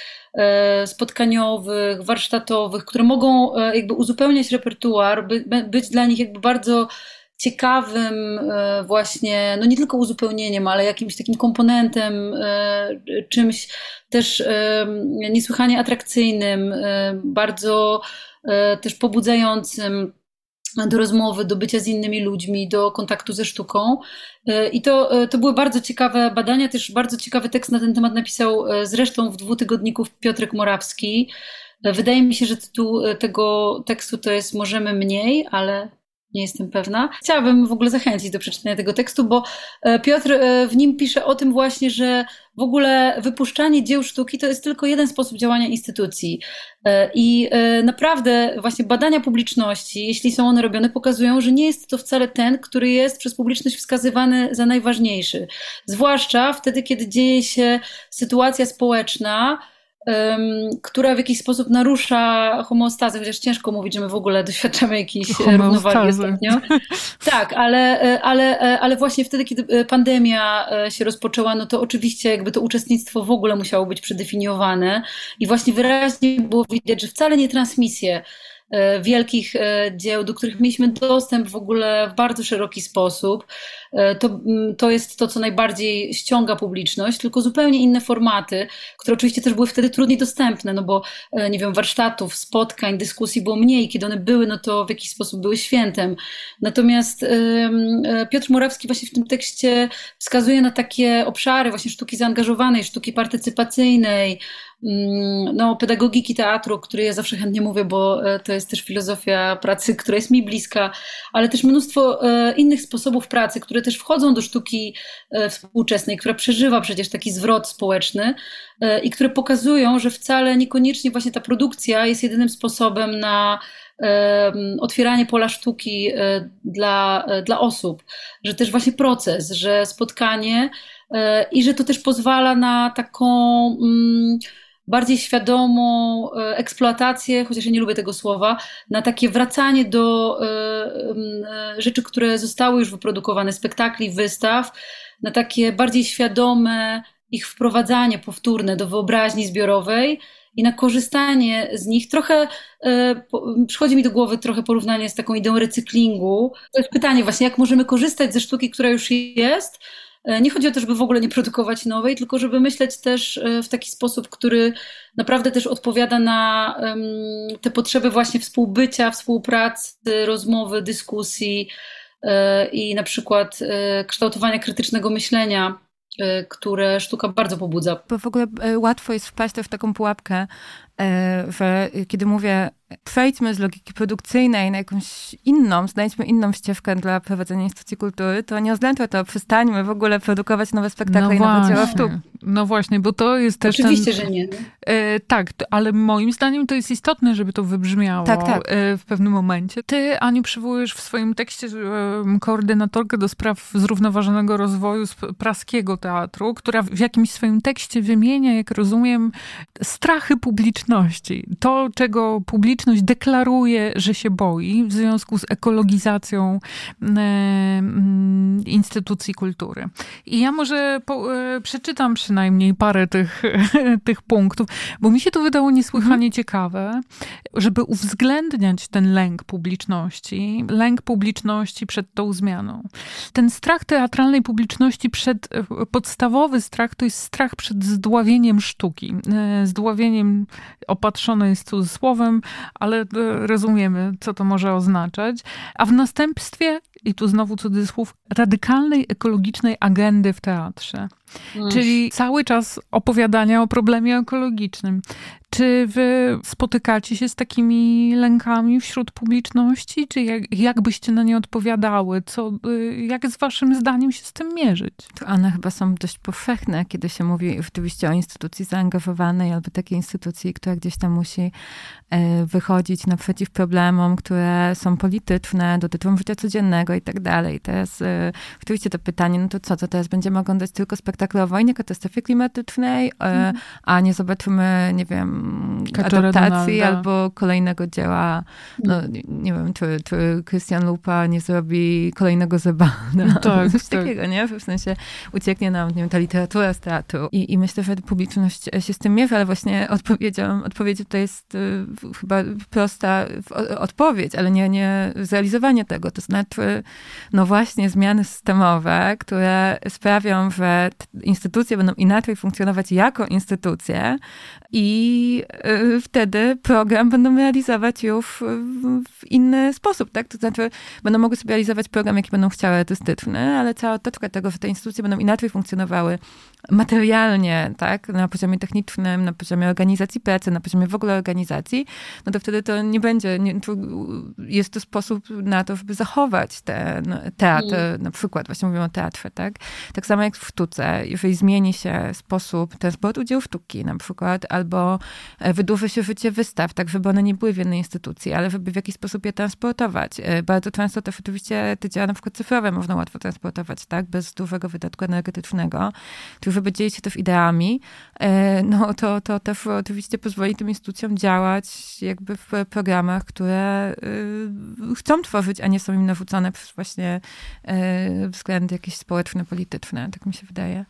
spotkaniowych, warsztatowych, które mogą jakby uzupełniać repertuar, być dla nich jakby bardzo ciekawym właśnie, no nie tylko uzupełnieniem, ale jakimś takim komponentem, czymś też niesłychanie atrakcyjnym, bardzo też pobudzającym do rozmowy, do bycia z innymi ludźmi, do kontaktu ze sztuką. E, I to, e, to były bardzo ciekawe badania, też bardzo ciekawy tekst na ten temat napisał e, zresztą w dwutygodniku Piotrek Morawski. Wydaje mi się, że tytuł tego tekstu to jest Możemy mniej, ale nie jestem pewna. Chciałabym w ogóle zachęcić do przeczytania tego tekstu, bo e, Piotr e, w nim pisze o tym właśnie, że w ogóle wypuszczanie dzieł sztuki to jest tylko jeden sposób działania instytucji. E, I naprawdę właśnie badania publiczności, jeśli są one robione, pokazują, że nie jest to wcale ten, który jest przez publiczność wskazywany za najważniejszy. Zwłaszcza wtedy, kiedy dzieje się sytuacja społeczna, która w jakiś sposób narusza homeostazę, chociaż ciężko mówić, że my w ogóle doświadczamy jakiejś równowagi ostatnio. Tak, ale, e, ale, e, ale właśnie wtedy, kiedy e, pandemia się rozpoczęła, no to oczywiście jakby to uczestnictwo w ogóle musiało być przedefiniowane i właśnie wyraźnie było widać, że wcale nie transmisje wielkich dzieł, do których mieliśmy dostęp w ogóle w bardzo szeroki sposób. E, to, mm, to jest to, co najbardziej ściąga publiczność, tylko zupełnie inne formaty, które oczywiście też były wtedy trudniej dostępne, no bo nie wiem, warsztatów, spotkań, dyskusji było mniej. Kiedy one były, no to w jakiś sposób były świętem. Natomiast Piotr Morawski właśnie w tym tekście wskazuje na takie obszary właśnie sztuki zaangażowanej, sztuki partycypacyjnej, Mm, no, pedagogiki teatru, o której ja zawsze chętnie mówię, bo e, to jest też filozofia pracy, która jest mi bliska, ale też mnóstwo e, innych sposobów pracy, które też wchodzą do sztuki e, współczesnej, która przeżywa przecież taki zwrot społeczny i które pokazują, że wcale niekoniecznie właśnie ta produkcja jest jedynym sposobem na otwieranie pola sztuki dla, dla osób, że też właśnie proces, że spotkanie i że to też pozwala na taką. Bardziej świadomą e, eksploatację, chociaż ja nie lubię tego słowa, na takie wracanie do e, e, rzeczy, które zostały już wyprodukowane, spektakli, wystaw, na takie bardziej świadome ich wprowadzanie powtórne do wyobraźni zbiorowej i na korzystanie z nich. Trochę przychodzi mi do głowy trochę porównanie z taką ideą recyklingu. To jest pytanie właśnie, jak możemy korzystać ze sztuki, która już jest, E, nie chodzi o to, żeby w ogóle nie produkować nowej, tylko żeby myśleć też e, w taki sposób, który naprawdę też odpowiada na te potrzeby właśnie współbycia, współpracy, rozmowy, dyskusji e, i na przykład kształtowania krytycznego myślenia które sztuka bardzo pobudza.
Bo w ogóle łatwo jest wpaść w taką pułapkę, że kiedy mówię przejdźmy z logiki produkcyjnej na jakąś inną, znajdźmy inną ścieżkę dla prowadzenia instytucji kultury, to nie oznacza to, przestańmy w ogóle produkować nowe spektakle no i nowe dzieła sztuk.
No właśnie, bo to jest też
Oczywiście, ten, że nie.
E, tak, ale moim zdaniem to jest istotne, żeby to wybrzmiało tak, tak. E, w pewnym momencie. Ty, Aniu, przywołujesz w swoim tekście e, koordynatorkę do spraw zrównoważonego rozwoju praskiego teatru, która w jakimś swoim tekście wymienia, jak rozumiem, strachy publiczności. To, czego publiczność deklaruje, że się boi w związku z ekologizacją e, mm, instytucji kultury. I ja może po, e, przeczytam przynajmniej parę tych, tych punktów, bo mi się to wydało niesłychanie mhm. ciekawe, żeby uwzględniać ten lęk publiczności, lęk publiczności przed tą zmianą. Ten strach teatralnej publiczności przed, e, podstawowy strach to jest strach przed zdławieniem sztuki. Zdławieniem opatrzone jest cudzysłowem, ale e, rozumiemy, co to może oznaczać. A w następstwie, i tu znowu cudzysłów, radykalnej ekologicznej agendy w teatrze. Czyli cały czas opowiadania o problemie ekologicznym. Czy wy spotykacie się z takimi lękami wśród publiczności? Czy jak, jak byście na nie odpowiadały? Co, y, jak z waszym zdaniem się z tym mierzyć?
To one chyba są dość powszechne, kiedy się mówi oczywiście o instytucji zaangażowanej albo takiej instytucji, która gdzieś tam musi e, wychodzić naprzeciw problemom, które są polityczne, dotyczą życia codziennego i tak dalej. Teraz e, oczywiście to pytanie, no to co, to teraz będziemy oglądać tylko spektakle o wojnie, katastrofie klimatycznej, mm. a nie zobaczymy, nie wiem, adaptacji albo kolejnego dzieła. No, nie, wiem, czy, czy Christian Lupa nie zrobi kolejnego Zebana. No, tak, coś tak. takiego, nie? W sensie ucieknie nam, nie wiem, ta literatura z teatru. I, I myślę, że publiczność się z tym mierzy, ale właśnie odpowiedzią, odpowiedź to jest y, chyba prosta odpowiedź, ale nie, nie zrealizowanie tego. To znaczy, no właśnie zmiany systemowe, które sprawią, że instytucje będą inaczej funkcjonować jako instytucje i i y, wtedy program będą realizować już w, inny sposób, tak? To znaczy będą mogły sobie realizować program, jaki będą chciały artystyczny, ale cała otoczka tego, że te instytucje będą inaczej funkcjonowały materialnie, tak? Na poziomie technicznym, na poziomie organizacji pracy, na poziomie w ogóle organizacji, no to wtedy to nie będzie, nie, to jest to sposób na to, żeby zachować ten teatr, mm. na przykład, właśnie mówimy o teatrze, tak? Tak samo jak w sztuce, jeżeli zmieni się sposób transportu dzieł sztuki na przykład, albo wydłuży się życie wystaw, tak żeby one nie były w jednej instytucji, ale żeby w jakiś sposób je transportować. E, bardzo często też oczywiście te dzieła na przykład cyfrowe można łatwo transportować, tak? Bez dużego wydatku energetycznego. Tu żeby dzielić się też ideami, e, no to, to też oczywiście pozwoli tym instytucjom działać jakby w programach, które chcą tworzyć, a nie są im narzucone przez właśnie względy jakieś społeczne, polityczne, tak mi się wydaje.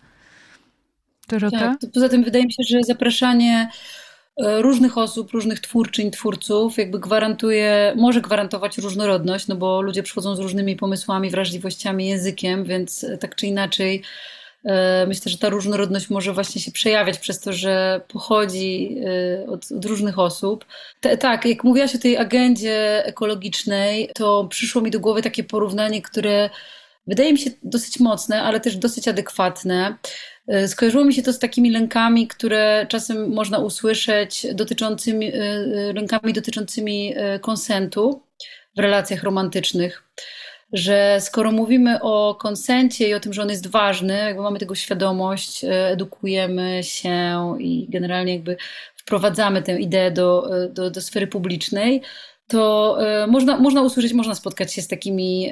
Dorota? Tak, poza tym wydaje mi się, że zapraszanie e, różnych osób, różnych twórczyń, twórców, jakby gwarantuje, może gwarantować różnorodność, no bo ludzie przychodzą z różnymi pomysłami, wrażliwościami, językiem, więc e, tak czy inaczej e, myślę, że ta różnorodność może właśnie się przejawiać przez to, że pochodzi od, od różnych osób. Tak, jak mówiłaś o tej agendzie ekologicznej, to przyszło mi do głowy takie porównanie, które wydaje mi się dosyć mocne, ale też dosyć adekwatne. E, skojarzyło mi się to z takimi lękami, które czasem można usłyszeć, dotyczącymi, e, e, lękami dotyczącymi konsentu w relacjach romantycznych. Że skoro mówimy o konsencie i o tym, że on jest ważny, jakby mamy tego świadomość, edukujemy się i generalnie jakby wprowadzamy tę ideę do, do, do sfery publicznej, to można, można usłyszeć, można spotkać się z takimi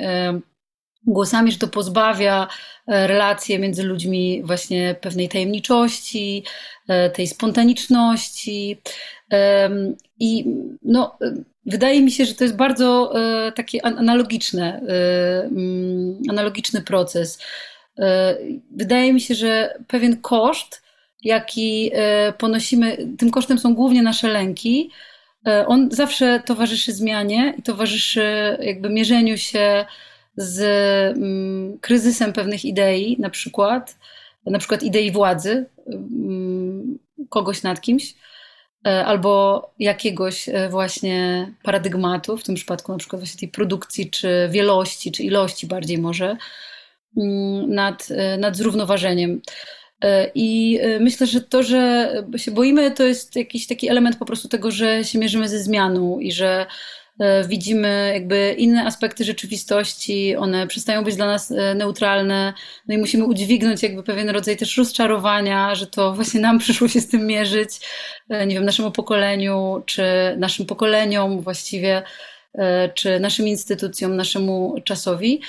głosami, że to pozbawia e, relacje między ludźmi właśnie pewnej tajemniczości, e, tej spontaniczności. I no, wydaje mi się, że to jest bardzo e, taki analogiczne, mm, analogiczny proces. Wydaje mi się, że pewien koszt, jaki ponosimy, tym kosztem są głównie nasze lęki, on zawsze towarzyszy zmianie i towarzyszy jakby mierzeniu się z mm, kryzysem pewnych idei, na przykład, na przykład idei władzy mm, kogoś nad kimś, e, albo jakiegoś e, właśnie paradygmatu, w tym przypadku na przykład właśnie tej produkcji, czy wielości, czy ilości bardziej może, mm, nad, e, nad zrównoważeniem. I myślę, że to, że się boimy, to jest jakiś taki element po prostu tego, że się mierzymy ze zmianą i że widzimy jakby inne aspekty rzeczywistości, one przestają być dla nas e, neutralne, no i musimy udźwignąć jakby pewien rodzaj też rozczarowania, że to właśnie nam przyszło się z tym mierzyć, e, nie wiem, naszemu pokoleniu, czy naszym pokoleniom właściwie, czy naszym instytucjom, naszemu czasowi.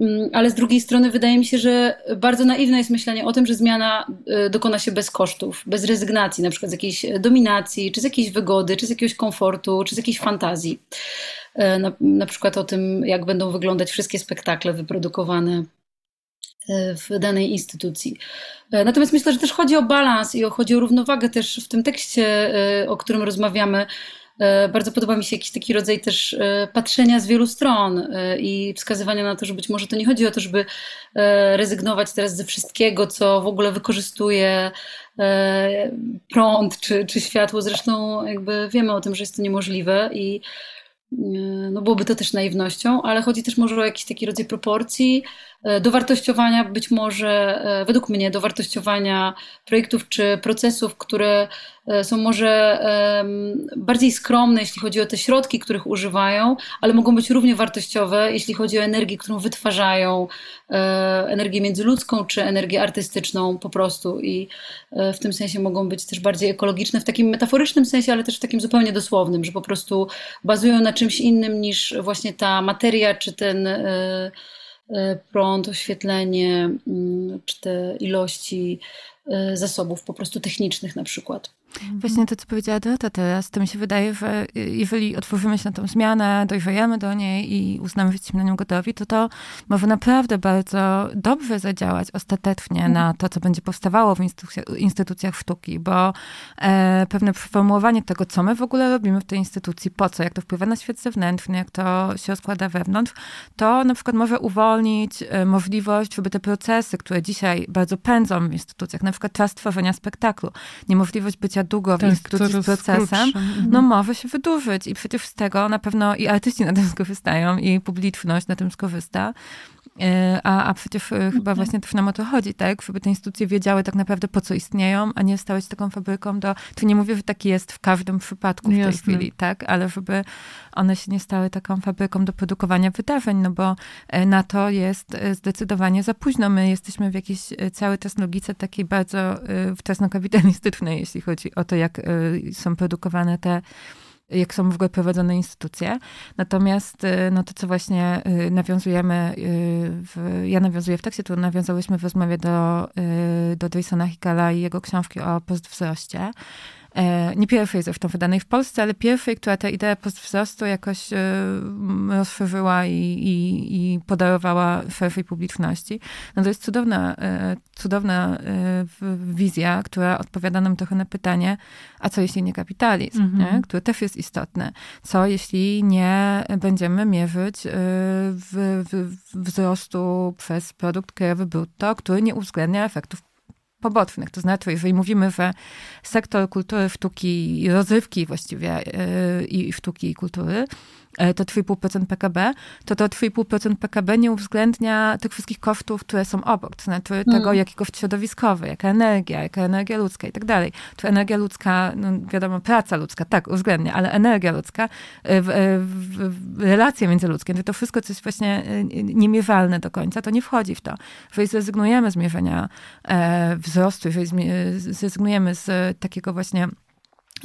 Mm, ale z drugiej strony wydaje mi się, że bardzo naiwne jest myślenie o tym, że zmiana y, dokona się bez kosztów, bez rezygnacji, na przykład z jakiejś dominacji, czy z jakiejś wygody, czy z jakiegoś komfortu, czy z jakiejś fantazji. Y, na, na przykład o tym, jak będą wyglądać wszystkie spektakle wyprodukowane y, w danej instytucji. Natomiast myślę, że też chodzi o balans i chodzi o równowagę też w tym tekście, o którym rozmawiamy, E, bardzo podoba mi się jakiś taki rodzaj też e, patrzenia z wielu stron e, i wskazywania na to, że być może to nie chodzi o to, żeby rezygnować teraz ze wszystkiego, co w ogóle wykorzystuje prąd czy, czy światło. Zresztą jakby wiemy o tym, że jest to niemożliwe i no byłoby to też naiwnością, ale chodzi też może o jakiś taki rodzaj proporcji, dowartościowania być może, według mnie, dowartościowania projektów czy procesów, które E, są może bardziej skromne, jeśli chodzi o te środki, których używają, ale mogą być równie wartościowe, jeśli chodzi o energię, którą wytwarzają, e, energię międzyludzką czy energię artystyczną po prostu. I e, w tym sensie mogą być też bardziej ekologiczne, w takim metaforycznym sensie, ale też w takim zupełnie dosłownym, że po prostu bazują na czymś innym niż właśnie ta materia czy ten prąd, oświetlenie, mm, czy te ilości zasobów po prostu technicznych na przykład.
Właśnie to, co powiedziała Dorota teraz, to mi się wydaje, że jeżeli otworzymy się na tą zmianę, dojrzejemy do niej i uznamy, że jesteśmy na nią gotowi, to to może naprawdę bardzo dobrze zadziałać ostatecznie na to, co będzie powstawało w instytucjach, instytucjach sztuki, bo e, pewne przeformułowanie tego, co my w ogóle robimy w tej instytucji, po co, jak to wpływa na świat zewnętrzny, jak to się rozkłada wewnątrz, to na przykład może uwolnić e, możliwość, żeby te procesy, które dzisiaj bardzo pędzą w instytucjach, na przykład czas tworzenia spektaklu, niemożliwość bycia bycia długo w tak, instytucji z procesem, mhm. no może się wydłużyć i przecież z tego na pewno i artyści na tym skorzystają i publiczność na tym skorzysta. E, a, a przecież e, chyba właśnie też nam o to chodzi, tak? Żeby te instytucje wiedziały tak naprawdę po co istnieją, a nie stały się taką fabryką do... Tu nie mówię, że tak jest w każdym przypadku w tej Jasne. chwili, tak? Ale żeby one się nie stały taką fabryką do produkowania wydarzeń, no bo e, na to jest zdecydowanie za późno. My jesteśmy w jakiejś cały czas logice takiej bardzo wczesnokapitalistycznej, jeśli chodzi o to, jak są produkowane te jak są w ogóle prowadzone instytucje. Natomiast y, no to, co właśnie y, nawiązujemy, y, w, ja nawiązuję w tekście, tu nawiązałyśmy w rozmowie do, do Jasona Hikala i jego książki o postwzroście. E, nie pierwszej zresztą wydanej w Polsce, ale pierwszej, która tę ideę postwzrostu jakoś e, rozszerzyła i, i, i podarowała szerszej publiczności. No to jest cudowna, e, cudowna wizja, która odpowiada nam trochę na pytanie, a co jeśli nie kapitalizm, mm -hmm. nie? który też jest istotny. Co jeśli nie będziemy mierzyć w, w, wzrostu przez produkt krajowy brutto, który nie uwzględnia efektów pobocznych. To znaczy, jeżeli mówimy, że sektor kultury, sztuki i rozrywki właściwie yy, i sztuki i kultury E, to 3,5% PKB, to to 3,5% PKB nie uwzględnia tych wszystkich kosztów, które są obok, to znaczy mm. tego, jaki koszt środowiskowy, jaka energia, jaka energia ludzka i tak dalej. Tu energia ludzka, no wiadomo, praca ludzka, tak, uwzględnia, ale energia ludzka, w, w, w relacje międzyludzkie, to wszystko, co jest właśnie niemierzalne do końca, to nie wchodzi w to. Jeżeli zrezygnujemy z mierzenia e, wzrostu, jeżeli zrezygnujemy z takiego właśnie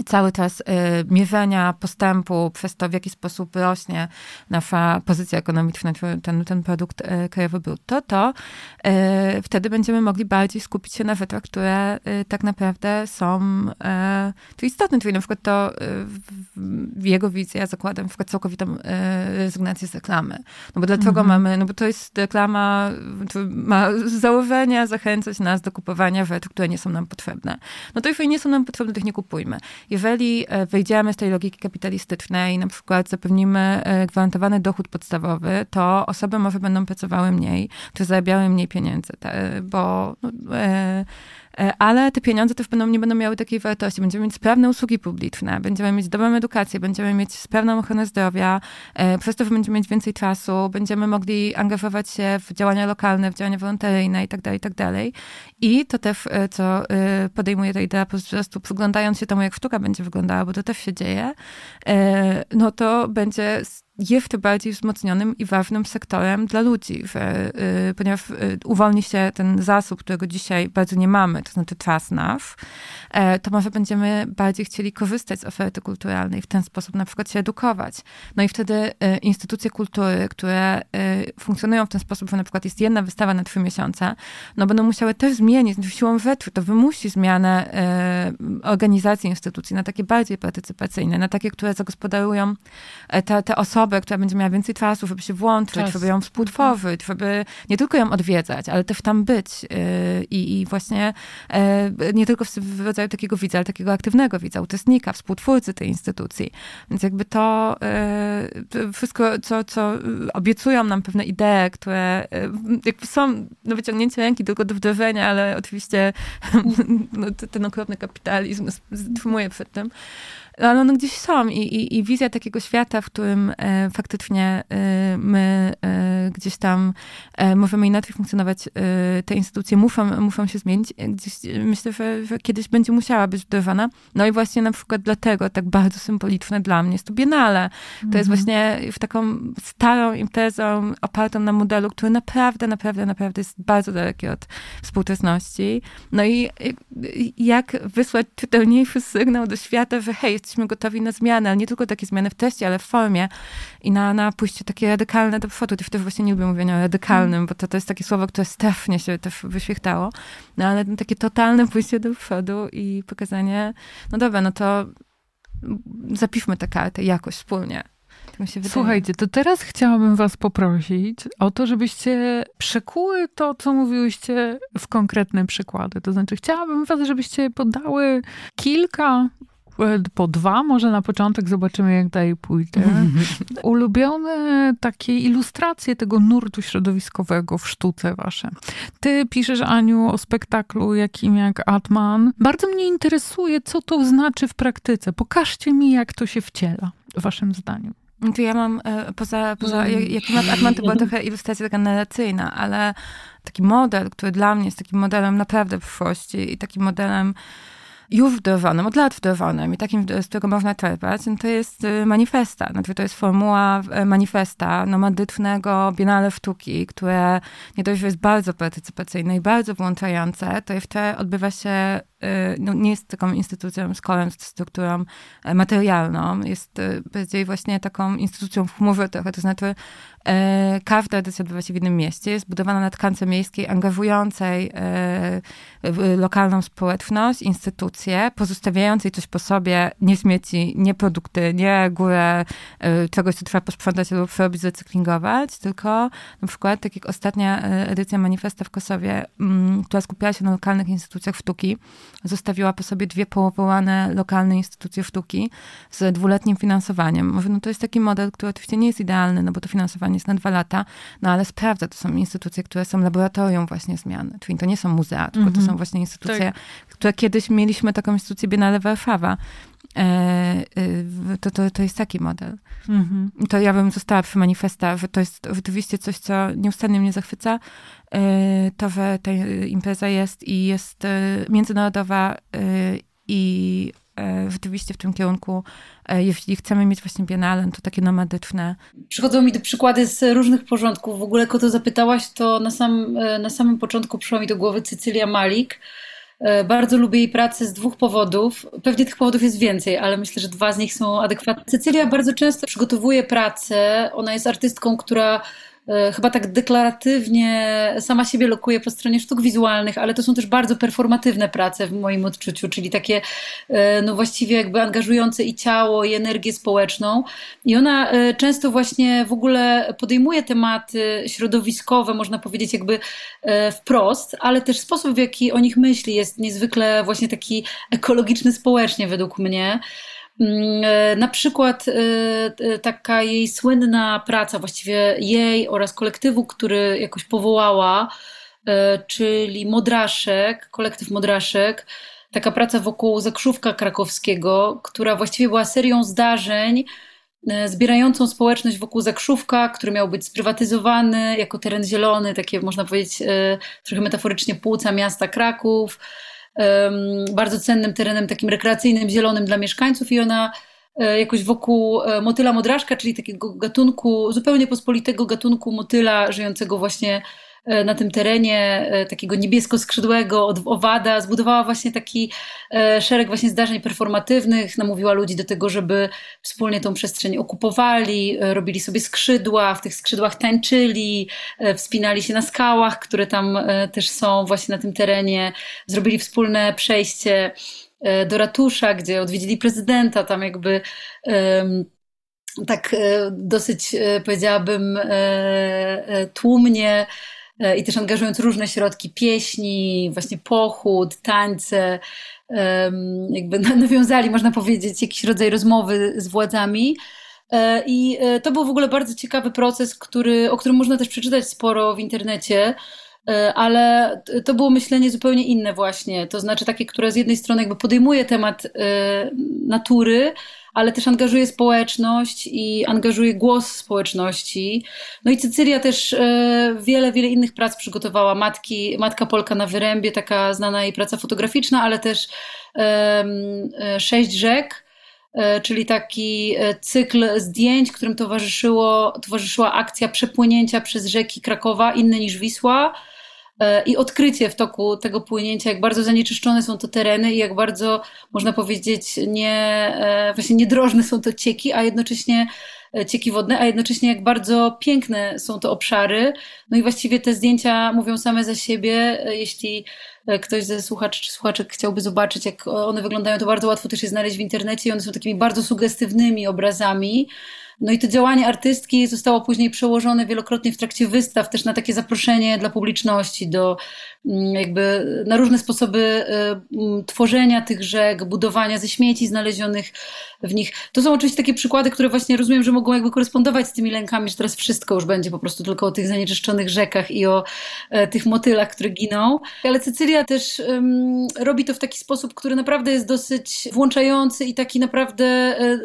cały czas y, mierzenia postępu przez to, w jaki sposób rośnie nasza pozycja ekonomiczna, ten, ten produkt y, krajowy brutto, to y, wtedy będziemy mogli bardziej skupić się na rzeczach, które y, tak naprawdę są y, istotne. Czyli na przykład to y, w jego wizji ja zakładam na przykład całkowitą rezygnację z reklamy. No bo dlaczego mhm. mamy, no bo to jest reklama, ma z założenia zachęcać nas do kupowania rzeczy, które nie są nam potrzebne. No to jeżeli nie są nam potrzebne, to ich nie kupujmy. Jeżeli e, wyjdziemy z tej logiki kapitalistycznej, na przykład zapewnimy e, gwarantowany dochód podstawowy, to osoby może będą pracowały mniej, czy zarabiały mniej pieniędzy, bo no, e, ale te pieniądze też będą, nie będą miały takiej wartości. Będziemy mieć sprawne usługi publiczne, będziemy mieć dobrą edukację, będziemy mieć sprawną ochronę zdrowia, e, przez to będziemy mieć więcej czasu, będziemy mogli angażować się w działania lokalne, w działania wolontaryjne i tak dalej, i tak. I to też, e, co podejmuje ta idea po prostu przyglądając się temu, jak sztuka będzie wyglądała, bo to też się dzieje, no to będzie jeszcze bardziej wzmocnionym i ważnym sektorem dla ludzi, że, y, ponieważ y, uwolni się ten zasób, którego dzisiaj bardzo nie mamy, to znaczy czas nasz, e, to może będziemy bardziej chcieli korzystać z oferty kulturalnej, w ten sposób na przykład się edukować. No i wtedy y, instytucje kultury, które funkcjonują w ten sposób, że na przykład jest jedna wystawa na trzy miesiące, no będą musiały też zmienić, znaczy siłą rzeczy to wymusi zmianę organizacji instytucji na takie bardziej partycypacyjne, na takie, które zagospodarują e, te, te osoby, osobę, która będzie miała więcej czasu, żeby się włączyć, Czas. żeby ją współtworzyć, żeby nie tylko ją odwiedzać, ale też tam być. Y, I, i właśnie e, nie tylko w rodzaju takiego widza, ale takiego aktywnego widza, uczestnika, współtwórcy tej instytucji. Więc jakby to e, wszystko, co, co obiecują nam pewne idee, które jakby są do wyciągnięcia ręki tylko do wdrożenia, ale oczywiście no, ten okropny kapitalizm wstrzymuje przed tym ale one gdzieś są i, i, i wizja takiego świata, w którym e, faktycznie e, my e, gdzieś tam e, możemy inaczej funkcjonować, e, te instytucje muszą, muszą się zmienić. E, gdzieś, myślę, że, że, kiedyś będzie musiała być wdrożona. No i właśnie na przykład dlatego tak bardzo symboliczne dla mnie jest to Biennale. To mhm. jest właśnie w taką starą imprezą opartą na modelu, który naprawdę, naprawdę, naprawdę jest bardzo daleki od współczesności. No i jak wysłać czytelniejszy sygnał do świata, że hej, jesteśmy gotowi na zmiany, ale nie tylko takie zmiany w teście, ale w formie i na, na pójście takie radykalne do przodu. Też właśnie nie lubię mówienia o radykalnym, mm. bo to, to jest takie słowo, które strasznie się też wyświechtało, no ale takie totalne pójście do przodu i pokazanie, no dobra, no to zapiszmy tę kartę jakoś wspólnie.
Tak Słuchajcie, to teraz chciałabym was poprosić o to, żebyście przekuły to, co mówiłyście w konkretne przykłady. To znaczy, chciałabym was, żebyście podały kilka po dwa, może na początek zobaczymy, jak dalej pójdę. Ulubione takie ilustracje tego nurtu środowiskowego w sztuce wasze. Ty piszesz, Aniu, o spektaklu jakim jak Atman. Bardzo mnie interesuje, co to znaczy w praktyce. Pokażcie mi, jak to się wciela, waszym zdaniem.
To ja mam, e, poza, poza mm. jakim Atman to była trochę ilustracja taka narracyjna, ale taki model, który dla mnie jest takim modelem naprawdę przyszłości i takim modelem już wdrowanym, od lat wdrowanym i takim, z którego można czerpać, no to jest y, manifesta. Znaczy to jest formuła y, manifesta nomadycznego Biennale Sztuki, które nie dość, że jest bardzo partycypacyjne i bardzo włączające, to jeszcze odbywa się no, nie jest taką instytucją, szkołem, strukturą e, materialną. Jest y, bardziej właśnie taką instytucją w chmurze trochę, to znaczy e, każda edycja odbywa się w innym mieście, jest budowana na tkance miejskiej, angażującej e, lokalną społeczność, instytucje, pozostawiającej coś po sobie, nie śmieci, nie produkty, nie górę czegoś, co trzeba posprzątać lub robić, zrecyklingować, tylko na przykład, tak jak ostatnia edycja manifesta w Kosowie, mm, która skupiała się na lokalnych instytucjach sztuki, zostawiła po sobie dwie powołane lokalne instytucje sztuki z dwuletnim finansowaniem. Mówię, no to jest taki model, który oczywiście nie jest idealny, no bo to finansowanie jest na dwa lata, no ale sprawdza, to są instytucje, które są laboratorium właśnie zmiany. Czyli to nie są muzea, tylko to mhm. są właśnie instytucje, tak. które kiedyś mieliśmy taką instytucję Biennale Warszawa, to, to, to jest taki model. Mhm. To ja bym została przy manifesta, że to jest rzeczywiście coś, co nieustannie mnie zachwyca. E, to, że ta impreza jest i jest międzynarodowa i rzeczywiście w tym kierunku, jeśli chcemy mieć właśnie biennale, to takie nomadyczne.
Przychodzą mi do przykłady z różnych porządków. W ogóle, jak o to zapytałaś, to na, sam, na samym początku przyszła mi do głowy Cecylia Malik, E, bardzo lubię jej pracę z dwóch powodów. Pewnie tych powodów jest więcej, ale myślę, że dwa z nich są adekwatne. Cecylia bardzo często przygotowuje pracę. Ona jest artystką, która E, chyba tak deklaratywnie sama siebie lokuje po stronie sztuk wizualnych, ale to są też bardzo performatywne prace w moim odczuciu, czyli takie e, no właściwie jakby angażujące i ciało, i energię społeczną. I ona e, często właśnie w ogóle podejmuje tematy środowiskowe, można powiedzieć jakby wprost, ale też sposób, w jaki o nich myśli jest niezwykle właśnie taki ekologiczny społecznie według mnie. Mm, e, na przykład e, e, taka jej słynna praca, właściwie jej oraz kolektywu, który jakoś powołała, czyli Modraszek, kolektyw Modraszek, taka praca wokół Zakrzówka Krakowskiego, która właściwie była serią zdarzeń, zbierającą społeczność wokół Zakrzówka, który miał być sprywatyzowany jako teren zielony, takie można powiedzieć trochę metaforycznie płuca miasta Kraków bardzo cennym terenem takim rekreacyjnym, zielonym dla mieszkańców i ona e, jakoś wokół e, motyla modraszka, czyli takiego gatunku, zupełnie pospolitego gatunku motyla żyjącego właśnie na tym terenie e, takiego niebiesko-skrzydłego owada, zbudowała właśnie taki e, szereg właśnie zdarzeń performatywnych, namówiła ludzi do tego, żeby wspólnie tą przestrzeń okupowali, robili sobie skrzydła, w tych skrzydłach tańczyli, wspinali się na skałach, które tam też są właśnie na tym terenie, zrobili wspólne przejście do ratusza, gdzie odwiedzili prezydenta, tam jakby tak dosyć powiedziałabym tłumnie E, i też angażując różne środki pieśni, właśnie pochód, tańce, jakby nawiązali, można powiedzieć, jakiś rodzaj rozmowy z władzami. E, I e, to był w ogóle bardzo ciekawy proces, który, o którym można też przeczytać sporo w internecie, ale to było myślenie zupełnie inne właśnie. To znaczy takie, które z jednej strony jakby podejmuje temat natury, ale też angażuje społeczność i angażuje głos społeczności. No i Cecylia też e, wiele, wiele innych prac przygotowała. Matki, Matka Polka na Wyrębie, taka znana jej praca fotograficzna, ale też e, Sześć Rzek, e, czyli taki cykl zdjęć, którym towarzyszyło, towarzyszyła akcja przepłynięcia przez rzeki Krakowa, inne niż Wisła, i odkrycie w toku tego płynięcia, jak bardzo zanieczyszczone są to tereny i jak bardzo, można powiedzieć, nie, e, właśnie niedrożne są to cieki, a jednocześnie e, cieki wodne, a jednocześnie jak bardzo piękne są to obszary. No i właściwie te zdjęcia mówią same za siebie. Jeśli ktoś ze słuchaczy czy słuchaczek chciałby zobaczyć, jak one wyglądają, to bardzo łatwo też je znaleźć w internecie i one są takimi bardzo sugestywnymi obrazami. No i to działanie artystki zostało później przełożone wielokrotnie w trakcie wystaw też na takie zaproszenie dla publiczności do jakby na różne sposoby y, tworzenia tych rzek, budowania ze śmieci znalezionych w nich. To są oczywiście takie przykłady, które właśnie rozumiem, że mogą jakby korespondować z tymi lękami, że teraz wszystko już będzie po prostu tylko o tych zanieczyszczonych rzekach i o e, tych motylach, które giną. Ale Cecylia też um, robi to w taki sposób, który naprawdę jest dosyć włączający i taki naprawdę e,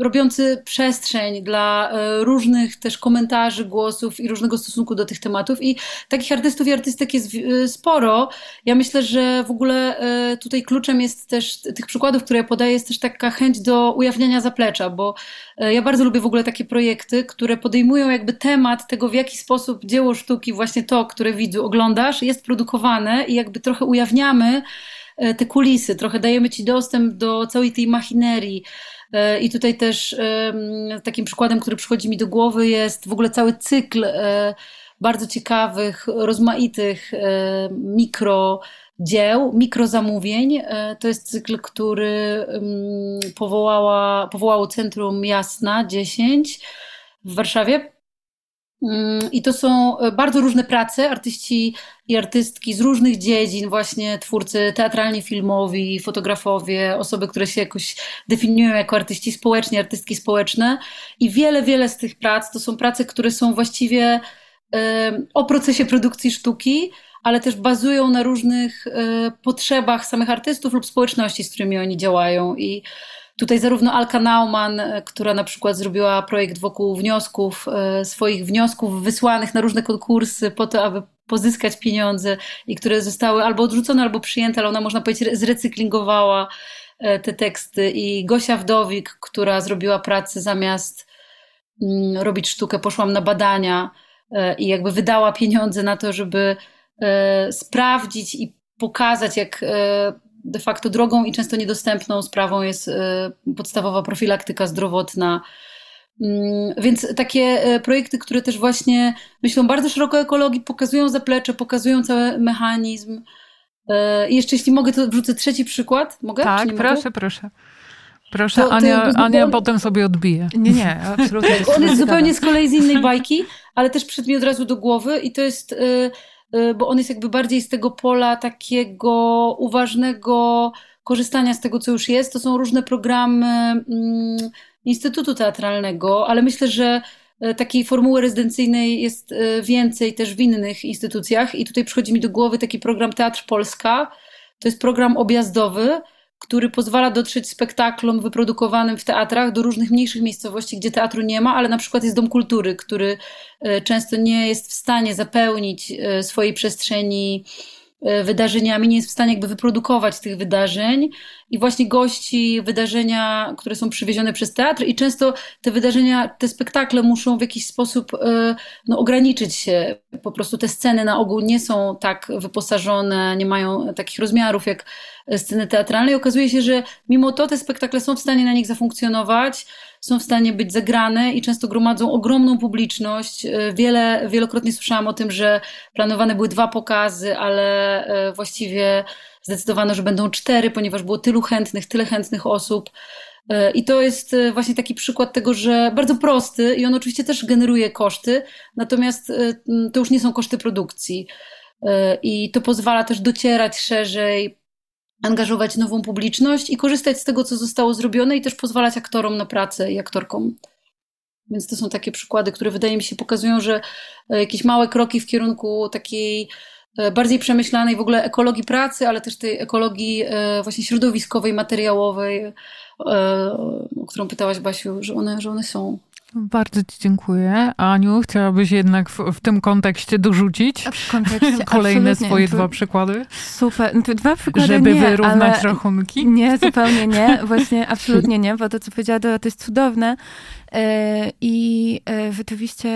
robiący przestrzeń dla e, różnych też komentarzy, głosów i różnego stosunku do tych tematów. I takich artystów i artystek jest sporo. Ja myślę, że w ogóle e, tutaj kluczem jest też tych przykładów, które ja podaję, jest też taka chęć do ujawniania zaplecza, bo e, ja bardzo lubię w ogóle takie projekty, które podejmują jakby temat tego, w jaki sposób dzieło sztuki, właśnie to, które widzu oglądasz, jest produkowane i jakby trochę ujawniamy e, te kulisy, trochę dajemy ci dostęp do całej tej machinerii. I tutaj też takim przykładem, który przychodzi mi do głowy, jest w ogóle cały cykl bardzo ciekawych, rozmaitych mikro dzieł, mikrozamówień. E, to jest cykl, który powołała, powołało Centrum Jasna 10 w Warszawie. Mm, I to są e, bardzo różne prace, artyści i artystki z różnych dziedzin, właśnie twórcy teatralni, filmowi, fotografowie, osoby, które się jakoś definiują jako artyści społeczni, artystki społeczne. I wiele, wiele z tych prac to są prace, które są właściwie o procesie produkcji sztuki, ale też bazują na różnych e, potrzebach samych artystów lub społeczności, z którymi oni działają. I tutaj zarówno Alka Nauman, e, która na przykład zrobiła projekt wokół wniosków, e, swoich wniosków wysłanych na różne konkursy po to, aby pozyskać pieniądze i które zostały albo odrzucone, albo przyjęte, ale ona można powiedzieć zrecyklingowała te teksty. I Gosia Wdowik, która zrobiła pracę zamiast mm, robić sztukę, poszłam na badania i jakby wydała pieniądze na to, żeby E, sprawdzić i pokazać, jak e, de facto drogą i często niedostępną sprawą jest e, podstawowa profilaktyka zdrowotna. Mm, więc takie projekty, które też właśnie myślą bardzo szeroko o ekologii, pokazują zaplecze, pokazują cały mechanizm. I jeszcze jeśli mogę, to wrzucę trzeci przykład. Mogę?
Tak, proszę, mogę? proszę. Proszę, to, Ania, to, Ania potem sobie odbije.
Nie, nie, absolutnie.
On jest zupełnie z kolei z innej bajki, ale też przyszedł mi od razu do głowy i to jest Y, bo on jest jakby bardziej z tego pola takiego uważnego korzystania z tego, co już jest. To są różne programy mm, Instytutu Teatralnego, ale myślę, że y, takiej formuły rezydencyjnej jest y, więcej też w innych instytucjach i tutaj przychodzi mi do głowy taki program Teatr Polska. To jest program objazdowy, który pozwala dotrzeć spektaklom wyprodukowanym w teatrach do różnych mniejszych miejscowości, gdzie teatru nie ma, ale na przykład jest Dom Kultury, który e, często nie jest w stanie zapełnić e, swojej przestrzeni wydarzeniami, nie jest w stanie jakby wyprodukować tych wydarzeń i właśnie gości wydarzenia, które są przywiezione przez teatr i często te wydarzenia, te spektakle muszą w jakiś sposób no, ograniczyć się. Po prostu te sceny na ogół nie są tak wyposażone, nie mają takich rozmiarów jak sceny teatralnej. Okazuje się, że mimo to te spektakle są w stanie na nich zafunkcjonować, są w stanie być zagrane i często gromadzą ogromną publiczność. E, wiele, wielokrotnie słyszałam o tym, że planowane były dwa pokazy, ale e, właściwie zdecydowano, że będą cztery, ponieważ było tylu chętnych, tyle chętnych osób. E, I to jest właśnie taki przykład tego, że bardzo prosty i on oczywiście też generuje koszty, natomiast to już nie są koszty produkcji. I to pozwala też docierać szerzej, angażować nową publiczność i korzystać z tego, co zostało zrobione i też pozwalać aktorom na pracę i aktorkom. Więc to są takie przykłady, które wydaje mi się pokazują, że e, jakieś małe kroki w kierunku takiej e, bardziej przemyślanej w ogóle ekologii pracy, ale też tej ekologii e, właśnie środowiskowej, materiałowej, o którą pytałaś Basiu, że one, że one są.
Bardzo Ci dziękuję. Aniu, chciałabyś jednak w, w tym kontekście dorzucić kontekście, kolejne swoje dwa przykłady?
Super. No dwa przykłady
Żeby
nie,
wyrównać rachunki?
Nie, zupełnie nie. Właśnie absolutnie nie, bo to, co powiedziała Dora, to jest cudowne. E, I e, rzeczywiście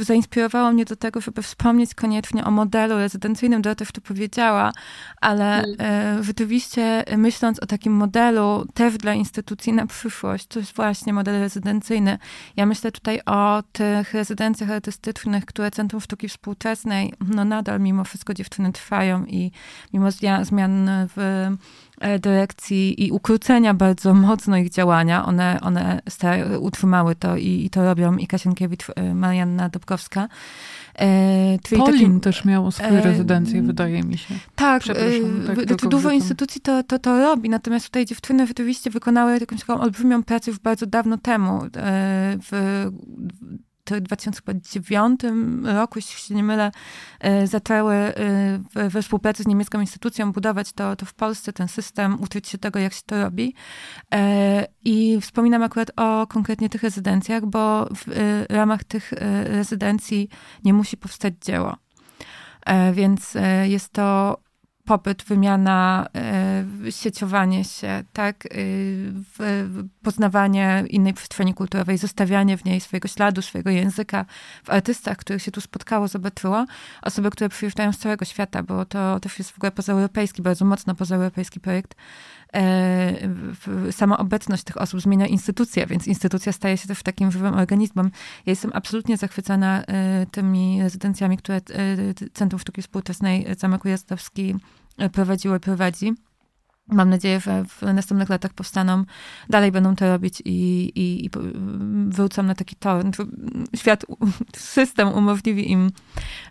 e, zainspirowało mnie do tego, żeby wspomnieć koniecznie o modelu rezydencyjnym. Dora też to powiedziała, ale mm. rzeczywiście myśląc o takim modelu też dla instytucji na przyszłość, to jest właśnie model rezydencyjny. Ja myślę tutaj o tych rezydencjach artystycznych, które Centrum Sztuki Współczesnej, no nadal mimo wszystko dziewczyny trwają i mimo zmian w dyrekcji i ukrócenia bardzo mocno ich działania. One, one utrzymały to i, i to robią i Kasienkiewicz, Marianna Dobkowska.
E, Polin taki, też miał swoje e, rezydencje, wydaje mi się.
Tak, e, tak to dużo instytucji to, to, to robi, natomiast tutaj dziewczyny rzeczywiście wykonały jakąś taką olbrzymią pracę już bardzo dawno temu. E, w, w 2009 roku, jeśli się nie mylę, e, zaczęły e, we współpracy z niemiecką instytucją budować to, to w Polsce, ten system, uczyć się tego, jak się to robi. E, I wspominam akurat o konkretnie tych rezydencjach, bo w ramach tych rezydencji nie musi powstać dzieło. Więc jest to popyt, wymiana, y, sieciowanie się, tak, y, poznawanie innej przestrzeni kulturowej, zostawianie w niej swojego śladu, swojego języka w artystach, których się tu spotkało, zobaczyło. Osoby, które przyjeżdżają z całego świata, bo to też jest w ogóle pozaeuropejski, bardzo mocno pozaeuropejski projekt. E, sama obecność tych osób zmienia instytucję, więc instytucja staje się też takim żywym organizmem. Ja jestem absolutnie zachwycona e, tymi rezydencjami, które e, Centrum Sztuki Współczesnej Zamek Ujazdowski prowadziło i prowadzi. Mam nadzieję, że w następnych latach powstaną, dalej będą to robić i, i, i wrócą na taki tor. Świat, system umożliwi im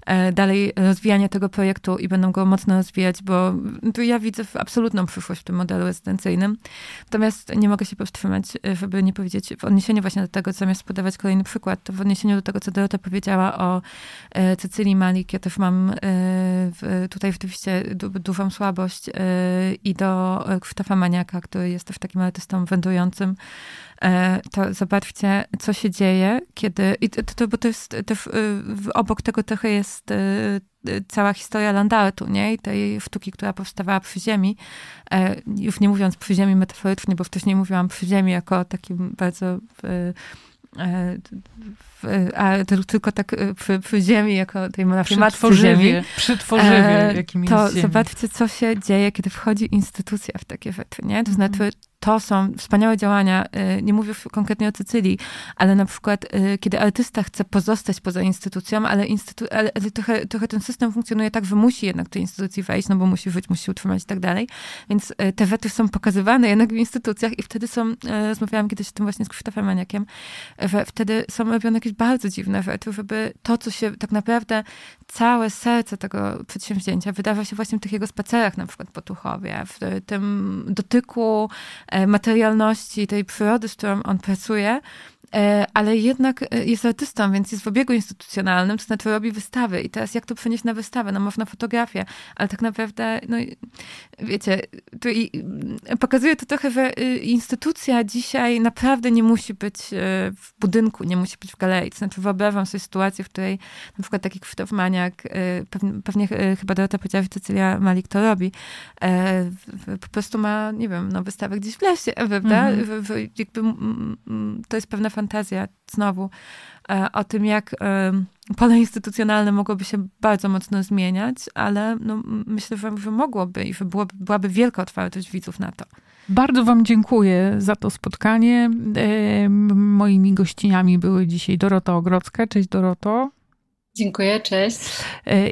e, dalej rozwijanie tego projektu i będą go mocno rozwijać, bo tu ja widzę absolutną przyszłość w tym modelu rezydencyjnym. Natomiast nie mogę się powstrzymać, żeby nie powiedzieć w odniesieniu właśnie do tego, zamiast podawać kolejny przykład, to w odniesieniu do tego, co Dorota powiedziała o e, Cecylii Malik, ja też mam e, tutaj rzeczywiście dużą słabość i do Krzysztofa Maniaka, który jest też takim artystą wędrującym, e, to zobaczcie, co się dzieje, kiedy. I to, to bo to jest też obok tego trochę jest e, cała historia landartu, nie? I tej sztuki, która powstawała przy ziemi. E, już nie mówiąc przy ziemi metaforycznie, bo wcześniej mówiłam przy ziemi jako takim bardzo a tylko tak przy, przy ziemi, jako tej naszej matce ziemi.
Przy tworzywie, jakim
To
jest
zobaczcie, co się dzieje, kiedy wchodzi instytucja w takie rzeczy, nie? To znaczy, to są wspaniałe działania. Y, nie mówię konkretnie o Cycylii, ale na przykład, y, kiedy artysta chce pozostać poza instytucją, ale, instytu ale trochę, trochę ten system funkcjonuje tak, że musi jednak do instytucji wejść, no bo musi żyć, musi utrzymać i tak dalej. Więc y, te wety są pokazywane jednak w instytucjach i wtedy są, rozmawiałam kiedyś o tym właśnie z Krzysztofem Maniakiem, że wtedy są robione jakieś bardzo dziwne wety, żeby to, co się tak naprawdę, całe serce tego przedsięwzięcia wydawa się właśnie w tych jego spacerach, na przykład po Tuchowie, w tym dotyku E, materialności tej przyrody, z którą on pracuje, ale jednak e, jest artystą, więc jest w obiegu instytucjonalnym, to znaczy robi wystawy. I teraz jak to przenieść na wystawę? No można fotografię, ale tak naprawdę, no wiecie, to i, pokazuje to trochę, że y, instytucja dzisiaj naprawdę nie musi być e, w budynku, nie musi być w galerii. To znaczy wyobrażam sobie sytuację, w której na przykład taki Krzysztof Maniak, pewnie, pewnie chyba Dorota powiedziała, że Cecylia Malik to robi, po prostu ma, nie wiem, no wystawę gdzieś w lesie, prawda? Mhm. To jest pewna fantazja znowu e, o tym, jak e, pole instytucjonalne mogłoby się bardzo mocno zmieniać, ale no, myślę, że mogłoby i że byłoby, byłaby wielka otwartość widzów na to.
Bardzo Wam dziękuję za to spotkanie. E, moimi gościniami były dzisiaj Dorota Ogrodzka. Cześć Doroto.
Dziękuję, cześć.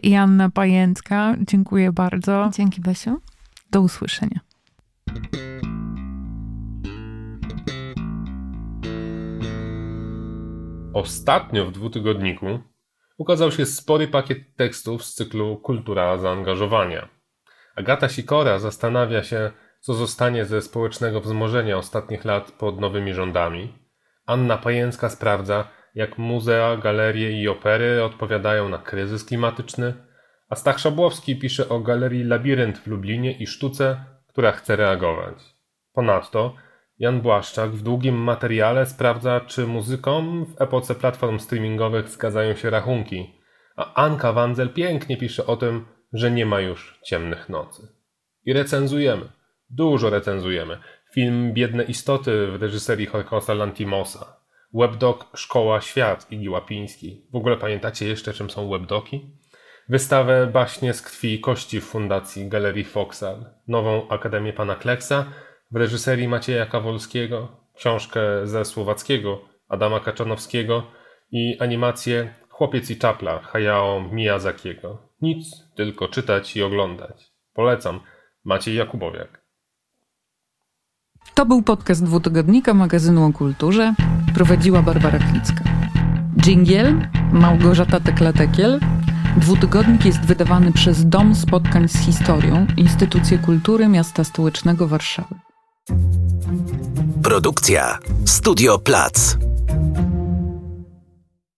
I Anna Pajęcka. Dziękuję bardzo.
Dzięki Besiu.
Do usłyszenia.
Ostatnio w dwutygodniku ukazał się spory pakiet tekstów z cyklu Kultura zaangażowania. Agata Sikora zastanawia się, co zostanie ze społecznego wzmożenia ostatnich lat pod nowymi rządami. Anna Pajęcka sprawdza, jak muzea, galerie i opery odpowiadają na kryzys klimatyczny, a Stach Szabłowski pisze o galerii Labirynt w Lublinie i sztuce, która chce reagować. Ponadto Jan Błaszczak w długim materiale sprawdza, czy muzykom w epoce platform streamingowych zgadzają się rachunki, a Anka Wanzel pięknie pisze o tym, że nie ma już ciemnych nocy. I recenzujemy, dużo recenzujemy. Film Biedne Istoty w reżyserii Jorge'a Lantimosa, webdoc Szkoła Świat Igi Łapiński. W ogóle pamiętacie jeszcze, czym są webdoki? Wystawę Baśnie z krwi i kości w Fundacji Galerii Foxal, nową Akademię Pana Kleksa, w reżyserii Macieja Kawolskiego, książkę ze słowackiego Adama Kaczanowskiego i animację Chłopiec i czapla Hayao Miyazakiego. Nic, tylko czytać i oglądać. Polecam. Maciej Jakubowiak.
To był podcast dwutygodnika magazynu o kulturze. Prowadziła Barbara Klicka. Dżingiel Małgorzata Tekla-Tekiel. Dwutygodnik jest wydawany przez Dom Spotkań z Historią, Instytucję Kultury Miasta Stołecznego Warszawy.
Produkcja Studio Plac.